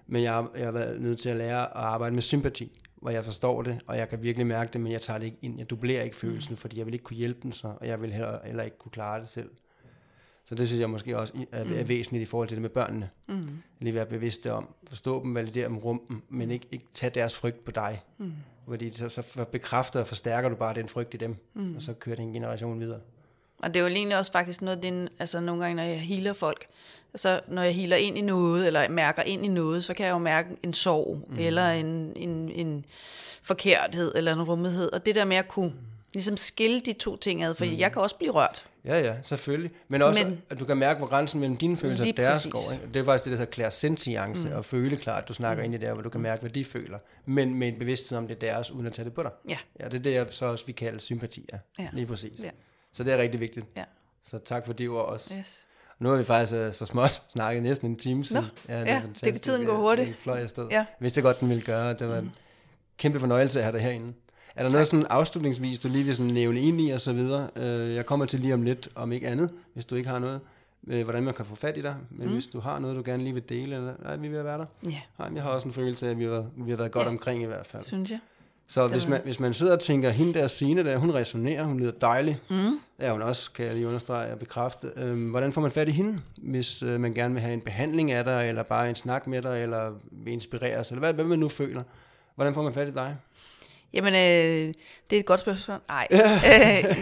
Men jeg, jeg har været nødt til at lære at arbejde med sympati, hvor jeg forstår det, og jeg kan virkelig mærke det, men jeg tager det ikke ind. Jeg dublerer ikke følelsen, mm. fordi jeg vil ikke kunne hjælpe dem så, og jeg vil heller, heller ikke kunne klare det selv. Så det synes jeg måske også er, er mm. væsentligt i forhold til det med børnene. Mm. Lige være bevidste om, forstå dem, validere dem, rum dem, men ikke, ikke tage deres frygt på dig. Mm. Fordi så, så bekræfter og forstærker du bare den frygt i dem, mm. og så kører det en generation videre. Og det er jo egentlig også faktisk noget, den, altså nogle gange, når jeg healer folk, altså når jeg healer ind i noget, eller mærker ind i noget, så kan jeg jo mærke en sorg, mm. eller en, en, en forkerthed, eller en rummethed. Og det der med at kunne ligesom skille de to ting ad, for mm. jeg kan også blive rørt. Ja, ja, selvfølgelig. Men også, Men, at du kan mærke, hvor grænsen mellem dine følelser og deres går. Ikke? Det er faktisk det, der hedder clairsentience, mm. og føle klart, du snakker mm. ind i der, hvor du kan mærke, hvad de føler. Men med en bevidsthed om, det er deres, uden at tage det på dig. Ja. Ja, det er det, jeg så også vi kalder sympati. Ja. ja. Lige præcis. Ja. Så det er rigtig vigtigt. Ja. Så tak for det ord også. Yes. Nu har vi faktisk uh, så småt snakket næsten en time siden. Nå, ja, det, ja, det tiden går hurtigt. Det fløj afsted. Ja. Jeg vidste godt, den ville gøre. Det var mm. en kæmpe fornøjelse at have dig herinde. Er der tak. noget sådan afslutningsvis, du lige vil sådan nævne ind i og så videre? Uh, jeg kommer til lige om lidt, om ikke andet, hvis du ikke har noget, uh, hvordan man kan få fat i dig. Men mm. hvis du har noget, du gerne lige vil dele, eller nej, vi vil være der. Ja. Nej, jeg har også en følelse af, at vi har, vi har været godt ja. omkring i hvert fald. Synes jeg. Så hvis man, hvis man sidder og tænker, hende der scene der, hun resonerer, hun lyder dejlig. Mm. Ja, hun også, kan jeg lige understrege og bekræfte. Øhm, hvordan får man fat i hende, hvis øh, man gerne vil have en behandling af dig, eller bare en snak med dig, eller vil inspireres, eller hvad, hvad man nu føler. Hvordan får man fat i dig? Jamen, øh, det er et godt spørgsmål. Nej,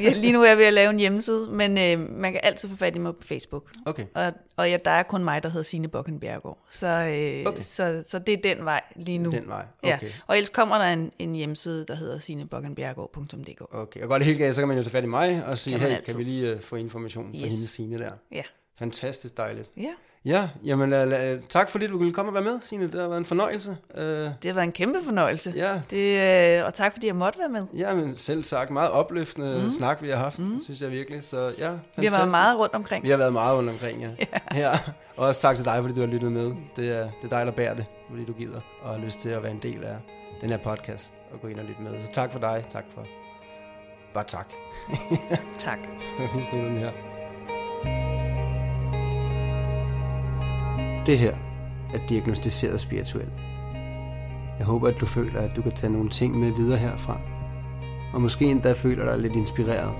øh, lige nu er jeg ved at lave en hjemmeside, men øh, man kan altid få fat i mig på Facebook. Okay. Og, og ja, der er kun mig, der hedder Signe Bokken Bjergård. Så, øh, okay. så, så det er den vej lige nu. Den vej, okay. Ja. Og ellers kommer der en, en hjemmeside, der hedder sinebokkenbjergård.dk. Okay, og godt det helt galt, så kan man jo tage fat i mig og sige, kan hey, altid. kan vi lige uh, få information yes. fra hende Signe der? Ja. Fantastisk dejligt. Ja. Ja, jamen uh, tak fordi du ville komme og være med, Signe. Det har været en fornøjelse. Uh, Det har været en kæmpe fornøjelse. ja, Det, øh, og tak fordi jeg måtte være med. ja, men selv sagt, meget opløftende mm. snak, vi har haft, mm. synes jeg virkelig. Så ja, Vi har fantastisk. været meget rundt omkring. Vi har været meget rundt omkring, ja. ja. ja. Og også tak til dig, fordi du har lyttet med. Det er, det er dig, der bærer det, fordi du gider og har lyst til at være en del af den her podcast og gå ind og lytte med. Så tak for dig. Tak for... Bare tak. Tak. Vi slutter den her. Det her er diagnostiseret spirituelt. Jeg håber, at du føler, at du kan tage nogle ting med videre herfra. Og måske endda føler dig lidt inspireret.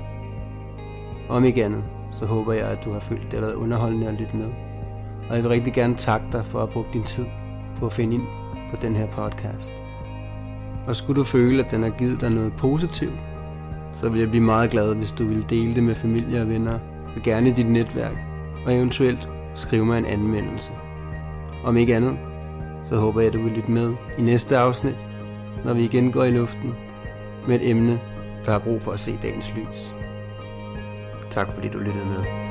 Om ikke andet, så håber jeg, at du har følt, at det har været underholdende at lytte med. Og jeg vil rigtig gerne takke dig for at have brugt din tid på at finde ind på den her podcast. Og skulle du føle, at den har givet dig noget positivt, så vil jeg blive meget glad, hvis du vil dele det med familie og venner, og gerne i dit netværk, og eventuelt skrive mig en anmeldelse. Om ikke andet, så håber jeg, at du vil lytte med i næste afsnit, når vi igen går i luften med et emne, der har brug for at se dagens lys. Tak fordi du lyttede med.